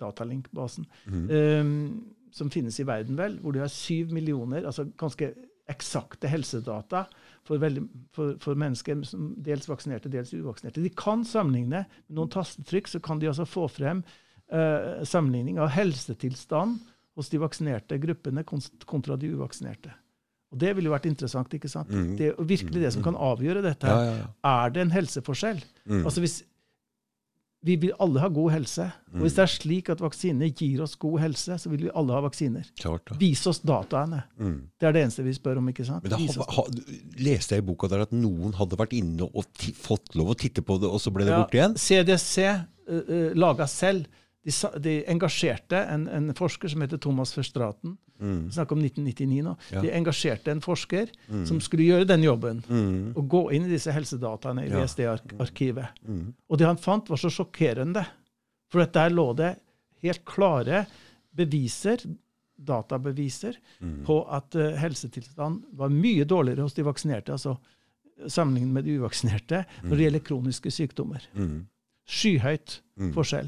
Datalink-basen, Mm. øh, som finnes i verden, vel, hvor de har syv millioner, altså ganske eksakte helsedata for, veldig, for, for mennesker som dels vaksinerte, dels uvaksinerte. De kan sammenligne med noen tastetrykk, så kan de altså få frem eh, sammenligning av helsetilstand hos de vaksinerte gruppene kontra de uvaksinerte. Og Det ville jo vært interessant. ikke sant? Mm. Det er virkelig det som kan avgjøre dette. Ja, ja, ja. Er det en helseforskjell? Mm. Altså hvis Vi vil alle ha god helse. Og hvis det er slik at vaksiner gir oss god helse, så vil vi alle ha vaksiner. Klart. Vis oss dataene. Mm. Det er det eneste vi spør om. ikke sant? Men da, ha, ha, leste jeg i boka der at noen hadde vært inne og fått lov å titte på det, og så ble det borte igjen? CDC uh, uh, laga selv. De, de engasjerte en, en forsker som heter Thomas Verstraten. Mm. Vi snakker om 1999 nå. Ja. De engasjerte en forsker som skulle gjøre den jobben. Mm. Og gå inn i disse helsedataene i Ja. VSD-arkivet. Mm. Og det han fant, var så sjokkerende. For at der lå det helt klare beviser, databeviser, Mm. på at uh, helsetilstanden var mye dårligere hos de vaksinerte, altså sammenlignet med de uvaksinerte, når det gjelder kroniske sykdommer. Mm. Skyhøyt Mm. forskjell.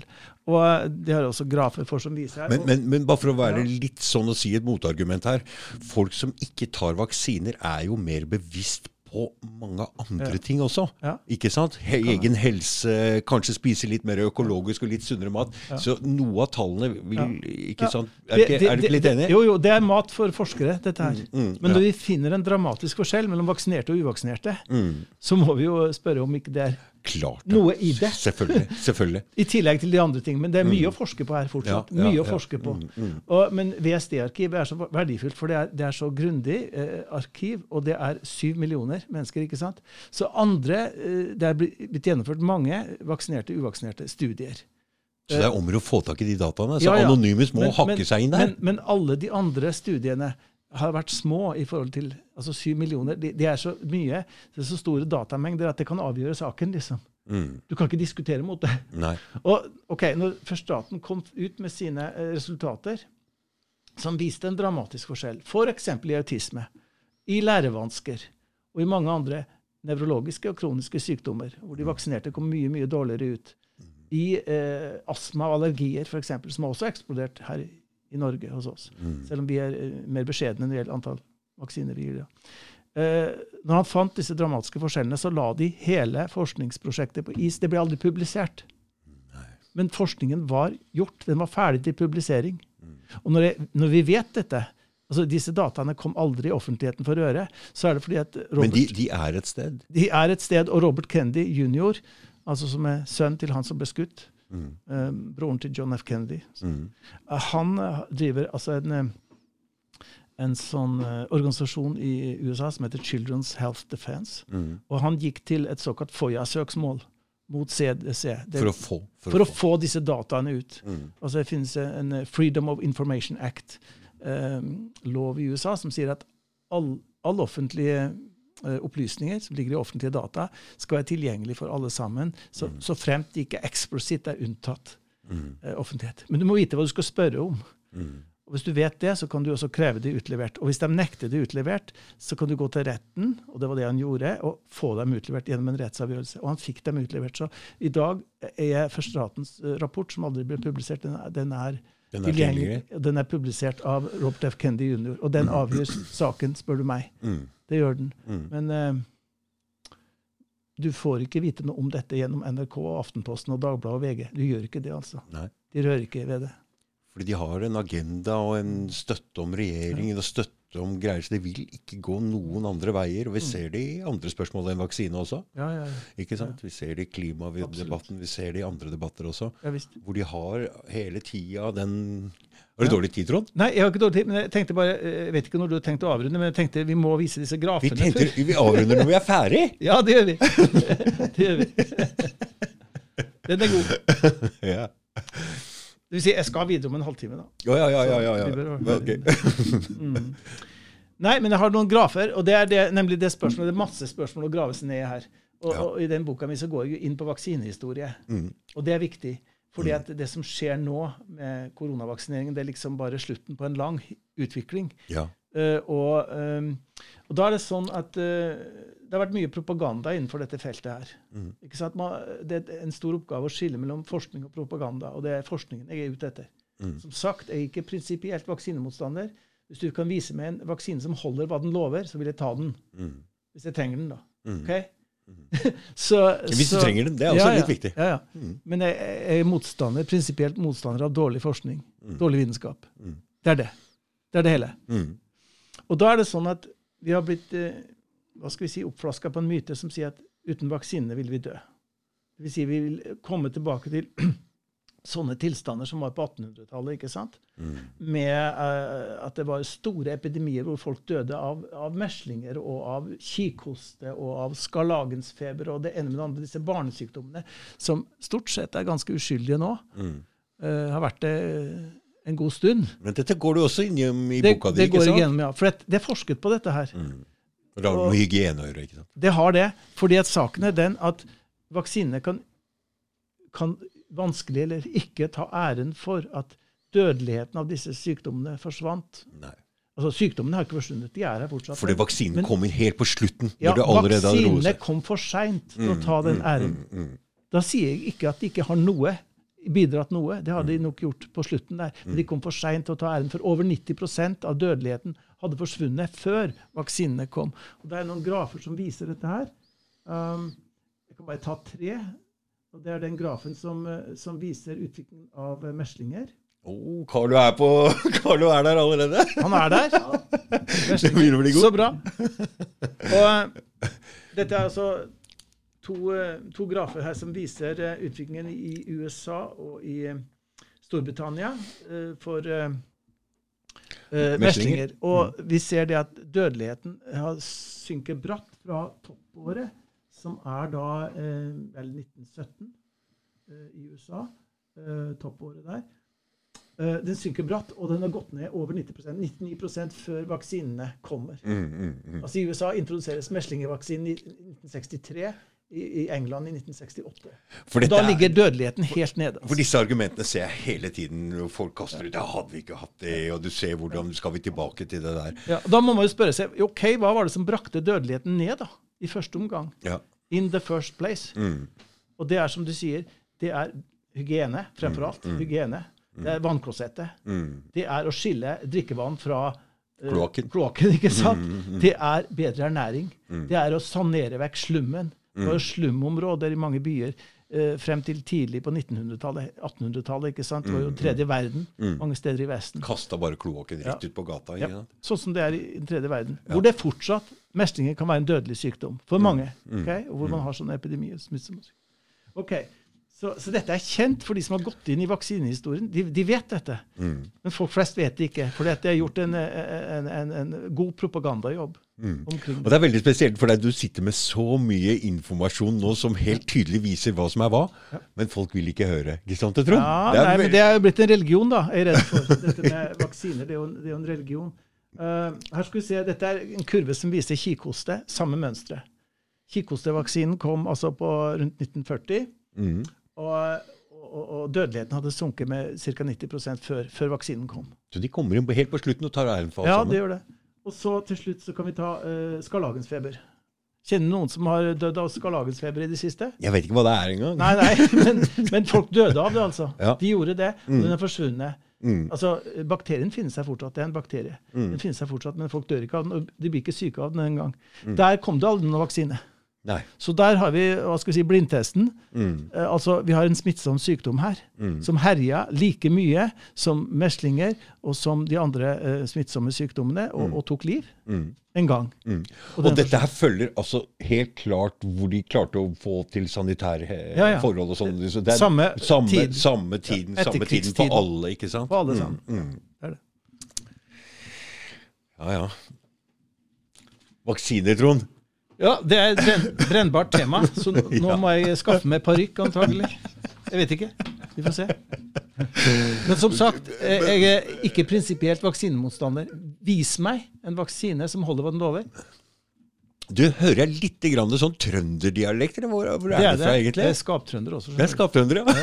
Og uh, det har jeg også grafer for som viser her. Men, men, men bare for å være litt sånn å si et motargument her. Folk som ikke tar vaksiner, er jo mer bevisst på mange andre Ja. ting også. Ja. Ikke sant? Egen helse, kanskje spise litt mer økologisk og litt sunnere mat. Ja. Så noe av tallene vil ikke sant? Er, Det- det- er du litt enig? Jo, jo, det er mat for forskere, dette her. Mm, Men ja. når vi finner en dramatisk forskjell mellom vaksinerte og uvaksinerte, Mm, så må vi jo spørre om ikke det er klart. det. noe i det. Selvfølgelig. selvfølgelig. I tillegg til de andre tingene. Men det er mye å forske på her fortsatt. Mm. Ja, ja, mye å ja. forske på. Mm, mm. Og, men VSD-arkivet er så verdifullt, for det er, det er så grundig eh, arkiv, og det er syv millioner mennesker. ikke sant? Så andre eh, Det er blitt gjennomført mange vaksinerte uvaksinerte studier. Så det er om å få tak i de dataene. Så Ja, ja. Anonymus må Men- hakke men- seg inn der. Men, men alle de andre studiene har vært små i forhold til altså syv millioner. De, de er så mye, det er så store datamengder at det kan avgjøre saken. liksom. Mm, Du kan ikke diskutere mot det. nei. Og ok, når først staten kom ut med sine eh, resultater, som viste en dramatisk forskjell, f.eks. i autisme, i lærevansker og i mange andre nevrologiske og kroniske sykdommer, hvor de vaksinerte kom mye mye dårligere ut, i eh, astma og allergier f.eks., som har også eksplodert her i, i Norge hos oss, Mm. selv om vi er eh, mer beskjedne når det gjelder antall vaksiner gir. det. Eh, når han fant disse dramatiske forskjellene, så la de hele forskningsprosjektet på is. Det ble aldri publisert. Men forskningen var gjort. Den var ferdig til publisering. Og når, jeg, når vi vet dette altså Disse dataene kom aldri i offentligheten for øre. Så er det fordi at Men Robert, de, de er et sted. de er et sted, og Robert Kennedy jr., altså som er sønn til han som ble skutt, Mm. eh, broren til John F. Kennedy, Mm. eh, han driver altså en, eh, en sånn uh, organisasjon i USA som heter Children's Health Defense. Mm. Og han gikk til et såkalt FOIA-søksmål mot CDC. Det, For å få. for å få disse dataene ut. Mm. Altså Det finnes en eh, Freedom of Information Act-lov i USA som sier at all, all offentlige uh, opplysninger som ligger i offentlige data, skal være tilgjengelig for alle sammen, så, så fremt de ikke eksplisitt er unntatt Mm. eh, offentlighet. Men du må vite hva du skal spørre om. Mm. Og Hvis du vet det, så kan du også kreve det utlevert. Og hvis de nekter det utlevert, så kan du gå til retten, og det var det han gjorde, og få dem utlevert gjennom en rettsavgjørelse. Og han fikk dem utlevert. Så i dag er Førsteratens eh, rapport, som aldri ble publisert, den er, den er Den er. Den er publisert av Robert F. Kennedy jr., og den avgjør saken, spør du meg. Mm. Det gjør den. Mm. Men uh, du får ikke vite noe om dette gjennom NRK, og Aftenposten, og Dagbladet og VG. Du gjør ikke det, altså. Nei. De rører ikke ved det. Fordi de har en agenda og en støtte om regjeringen og støtte om greier, så det vil ikke gå noen andre veier. Og vi ser det i andre spørsmål enn vaksine også. Ja, ja, ja. ikke sant? Vi ser det i klimadebatten, vi ser det i andre debatter også. ja. Hvor de har hele tida den Har du dårlig tid, Trond? Nei, jeg har ikke dårlig tid, men jeg tenkte bare, eh, jeg vet ikke når du har tenkt å avrunde, men jeg tenkte vi må vise disse grafene. Vi før. vi avrunder når vi er ferdig! Ja, det gjør vi. det gjør vi. Den er god. Ja, Det vil si, jeg skal videre om en halvtime, da. ja, ja. ja, ja, ja. ja bør- ok. Mm. Nei, men jeg har noen grafer, og det er det, nemlig det spørsmålet. Det er masse spørsmål å grave seg ned her. Og, Ja. og i den boka mi så går jeg jo inn på vaksinehistorie. Mm. Og det er viktig. Fordi at det som skjer nå med koronavaksineringen, det er liksom bare slutten på en lang utvikling. Ja. Eh, og, eh, og da er det sånn at eh, det har vært mye propaganda innenfor dette feltet her. Ikke sant? Man, det er en stor oppgave å skille mellom forskning og propaganda, og det er forskningen jeg er ute etter. Som sagt, jeg er ikke prinsipielt vaksinemotstander. Hvis du kan vise meg en vaksine som holder hva den lover, så vil jeg ta den. Hvis jeg trenger den, da. Ok? så, Hvis du så- trenger den, det er også ja, ja. litt viktig. Ja, ja. Men jeg, jeg er motstander, prinsipielt motstander av dårlig forskning. Dårlig vitenskap. Det er det. Det er det hele. Mm. Og da er det sånn at vi har blitt eh, hva skal vi si, oppflaska på en myte som sier at uten vaksinene vil vi dø. Det vil si vi vil komme tilbake til sånne tilstander som var på 1800-tallet. ikke sant? Med uh, at det var store epidemier hvor folk døde av, av meslinger og av kikhoste og av skarlagensfeber og det ene med det andre, disse barnesykdommene, som stort sett er ganske uskyldige nå. eh, har vært det en god stund. Men dette går du også innom i Det, boka di, det går sant? gjennom, ja. For det, det er forsket på dette her. Det har med hygiene å gjøre, ikke sant? Det har det, fordi at saken er den at vaksinene kan, kan vanskelig eller ikke ta æren for at dødeligheten av disse sykdommene forsvant. Nei. Altså Sykdommene har ikke forsvunnet, de er her fortsatt. Fordi vaksinen Men- kom inn helt på slutten, ja, vaksinene kom for seint for å ta den æren. Mm, Da sier jeg ikke at de ikke har noe, bidratt noe. Det hadde de nok gjort på slutten der. Men Mm. de kom for seint til å ta æren, for over 90% av dødeligheten hadde forsvunnet før vaksinene kom. Og Det er noen grafer som viser dette her. Um, jeg kan bare ta tre. Og Det er den grafen som, eh, som viser utviklingen av eh, meslinger. Oh, Carlo er på Carlo er der allerede! Han er der. Det begynner å bli Så bra. Og eh, dette er altså to, eh, to grafer her som viser eh, utviklingen i USA og i eh, Storbritannia for eh, Meslinger. meslinger. Og vi ser det at dødeligheten har synket bratt fra toppåret, som er da eh, vel 1917 eh, i USA. Toppåret der. Den synker bratt, og den har gått ned over 90% 99% før vaksinene kommer. Mm, mm, mm. Altså I USA introduseres meslingevaksinen i 1963, i, England i 1968. For, dette da er- ligger dødeligheten helt nede. for Altså. disse argumentene ser jeg hele tiden. Folk kaster ut 'ja, hadde vi ikke hatt det', og du ser hvordan skal vi tilbake til det der. Ja, da må man jo spørre seg ok, hva var det som brakte dødeligheten ned da, i første omgang? Ja. In the first place. Mm. Og det er som du sier, det er hygiene, fremfor alt. Hygiene. Det er vannklosettet. Mm. Det er å skille drikkevann fra eh, Kloakken. kloakken, ikke sant? Det er bedre ernæring. Det er å sanere vekk slummen. Det var jo slumområder i mange byer eh, frem til tidlig på 1900-tallet, 1800-tallet. ikke sant? Det var jo tredje verden mange steder i Vesten. Kasta bare kloakken rett Ja. ut på gata. Ja, sånn som det er i den tredje verden. Hvor det fortsatt Meslinger kan være en dødelig sykdom for mange. ok? Og hvor man har sånne epidemier. Ok, så, så dette er kjent for de som har gått inn i vaksinehistorien. De, de vet dette. Men folk flest vet det ikke. For det er gjort en, en, en, en god propagandajobb Mm. Og det. er veldig spesielt, for deg, du sitter med så mye informasjon nå som helt tydelig viser hva som er hva, men folk vil ikke høre. Ikke sant, Trond? Ja, Det er nei, men det er jo blitt en religion, da, jeg er redd for. Dette med vaksiner, det er jo, det er jo en religion. Uh, her skal vi se, Dette er en kurve som viser kikhoste, samme mønstre. Kikhostevaksinen kom altså på rundt 1940, Mhm. Og, og, og dødeligheten hadde sunket med ca. 90 før, før vaksinen kom. Så de kommer inn helt på slutten og tar æren for alt Ja, sammen? det gjør det. Og så til slutt så kan vi ta uh, skarlagensfeber. Kjenner noen som har dødd av skarlagensfeber i det siste? Jeg vet ikke hva det er engang. Nei, nei, men, men folk døde av det, altså. Ja. De gjorde det, og den er forsvunnet. Mm. Altså, Bakterien finnes her fortsatt. Det er en bakterie. Den finnes her fortsatt, Men folk dør ikke av den, og de blir ikke syke av den engang. Der kom det aldri noen vaksine. Nei. Så der har vi hva skal vi si, blindtesten. Mm. Eh, altså, Vi har en smittsom sykdom her som herjer like mye som meslinger og som de andre eh, smittsomme sykdommene, og, og tok liv Mm. en gang. Mm. Og Og dette her følger altså helt klart hvor de klarte å få til sanitære eh, Ja, ja. forhold og sånn. Så det er Samme samme, tid. samme tiden, Ja, samme tiden på alle, ikke sant? På alle sammen. Mm. Det er det. Ja, ja. Vaksiner, Trond. Ja, det er et brennbart tema, så nå nå må jeg skaffe meg parykk, antagelig. Jeg vet ikke. Vi får se. Men som sagt, jeg er ikke prinsipielt vaksinemotstander. Vis meg en vaksine som holder hva den lover. Du, hører jeg litt grann sånn trønderdialekt, hvor, hvor er det, er Det egentlig? er skaptrønder også. Det er skaptrønder, ja.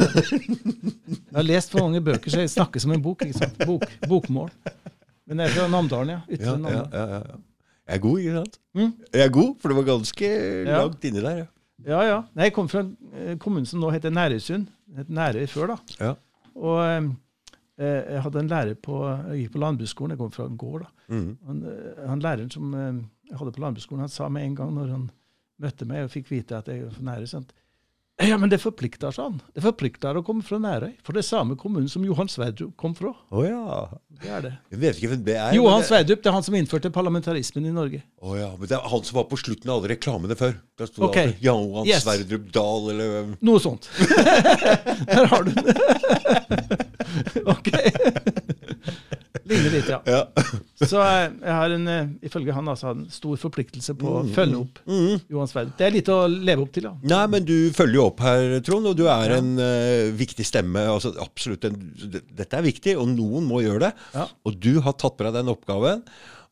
Jeg har lest for mange bøker, så jeg snakker som en bok. ikke sant? Bok, bokmål. Men jeg er fra Namdalen, ja. Ytre ja, ja, ja. ja. Jeg er god, ikke sant? Mm. Jeg er god, for det var ganske Ja. langt inni der. Ja. Ja, ja. Nei, jeg kom fra en eh, kommune som nå heter Næresund. Het Nærøy før, da. Ja. Og eh, jeg hadde en lærer på Jeg gikk på landbruksskolen, jeg kom fra en gård. da. Mm. Han, eh, han læreren som eh, jeg hadde på landbruksskolen, han sa med en gang når han møtte meg og fikk vite at jeg var fra Nærøy Ja, men det forplikter, sånn. Det forplikter å komme fra Nærøy. For det er samme kommunen som Johan Sverdrup kom fra. Oh, ja. Det er det. Jeg vet ikke hvem det er. Johan det- Sverdrup det er han som innførte parlamentarismen i Norge. Oh, ja, men det er han som var på slutten av alle reklamene før. Der sto Ok. det Johan Yes. Sverdrup Dahl eller. Noe sånt. Her har du den. ok. Ligner litt, ja. Ja. Så eh, jeg har en, eh, ifølge han altså, en stor forpliktelse på å følge opp Johan Sverdrup. Det er litt å leve opp til, ja. Nei, men du følger jo opp her, Trond, og du er en uh, viktig stemme. Altså, absolutt en, Dette er viktig, og noen må gjøre det. Ja. Og du har tatt på deg den oppgaven.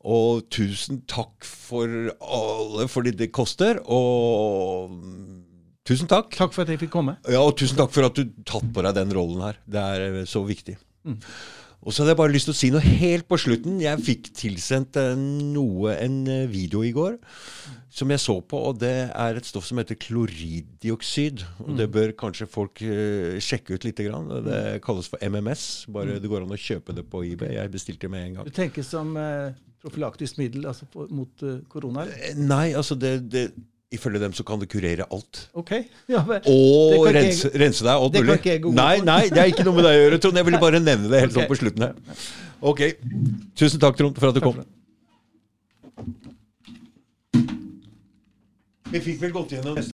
Og tusen takk for alle fordi det koster. Og mm, tusen takk. Takk for at jeg fikk komme. Ja, og tusen takk for at du tatt på deg den rollen her. Det er så viktig. Og så hadde jeg bare lyst til å si noe helt på slutten. Jeg fikk tilsendt eh, noe, en eh, video i går som jeg så på, og det er et stoff som heter kloriddioksid. Og det bør kanskje folk eh, sjekke ut lite grann. Det kalles for MMS. Bare det går an å kjøpe det på eBay. Jeg bestilte med en gang. Du tenker som eh, profylaktisk middel altså mot eh, korona? Nei, altså det, det Ifølge dem så kan det kurere alt. OK. Ja, men, Og rense, jeg, rense, deg. Alt det kan mulig. ikke jeg gå Nei, nei, det er ikke noe med deg å gjøre, Trond. Jeg ville bare nevne det helt okay. sånn på slutten her. Ok. Tusen takk, Trond, for at du Takk kom. Vi fikk vel gått gjennom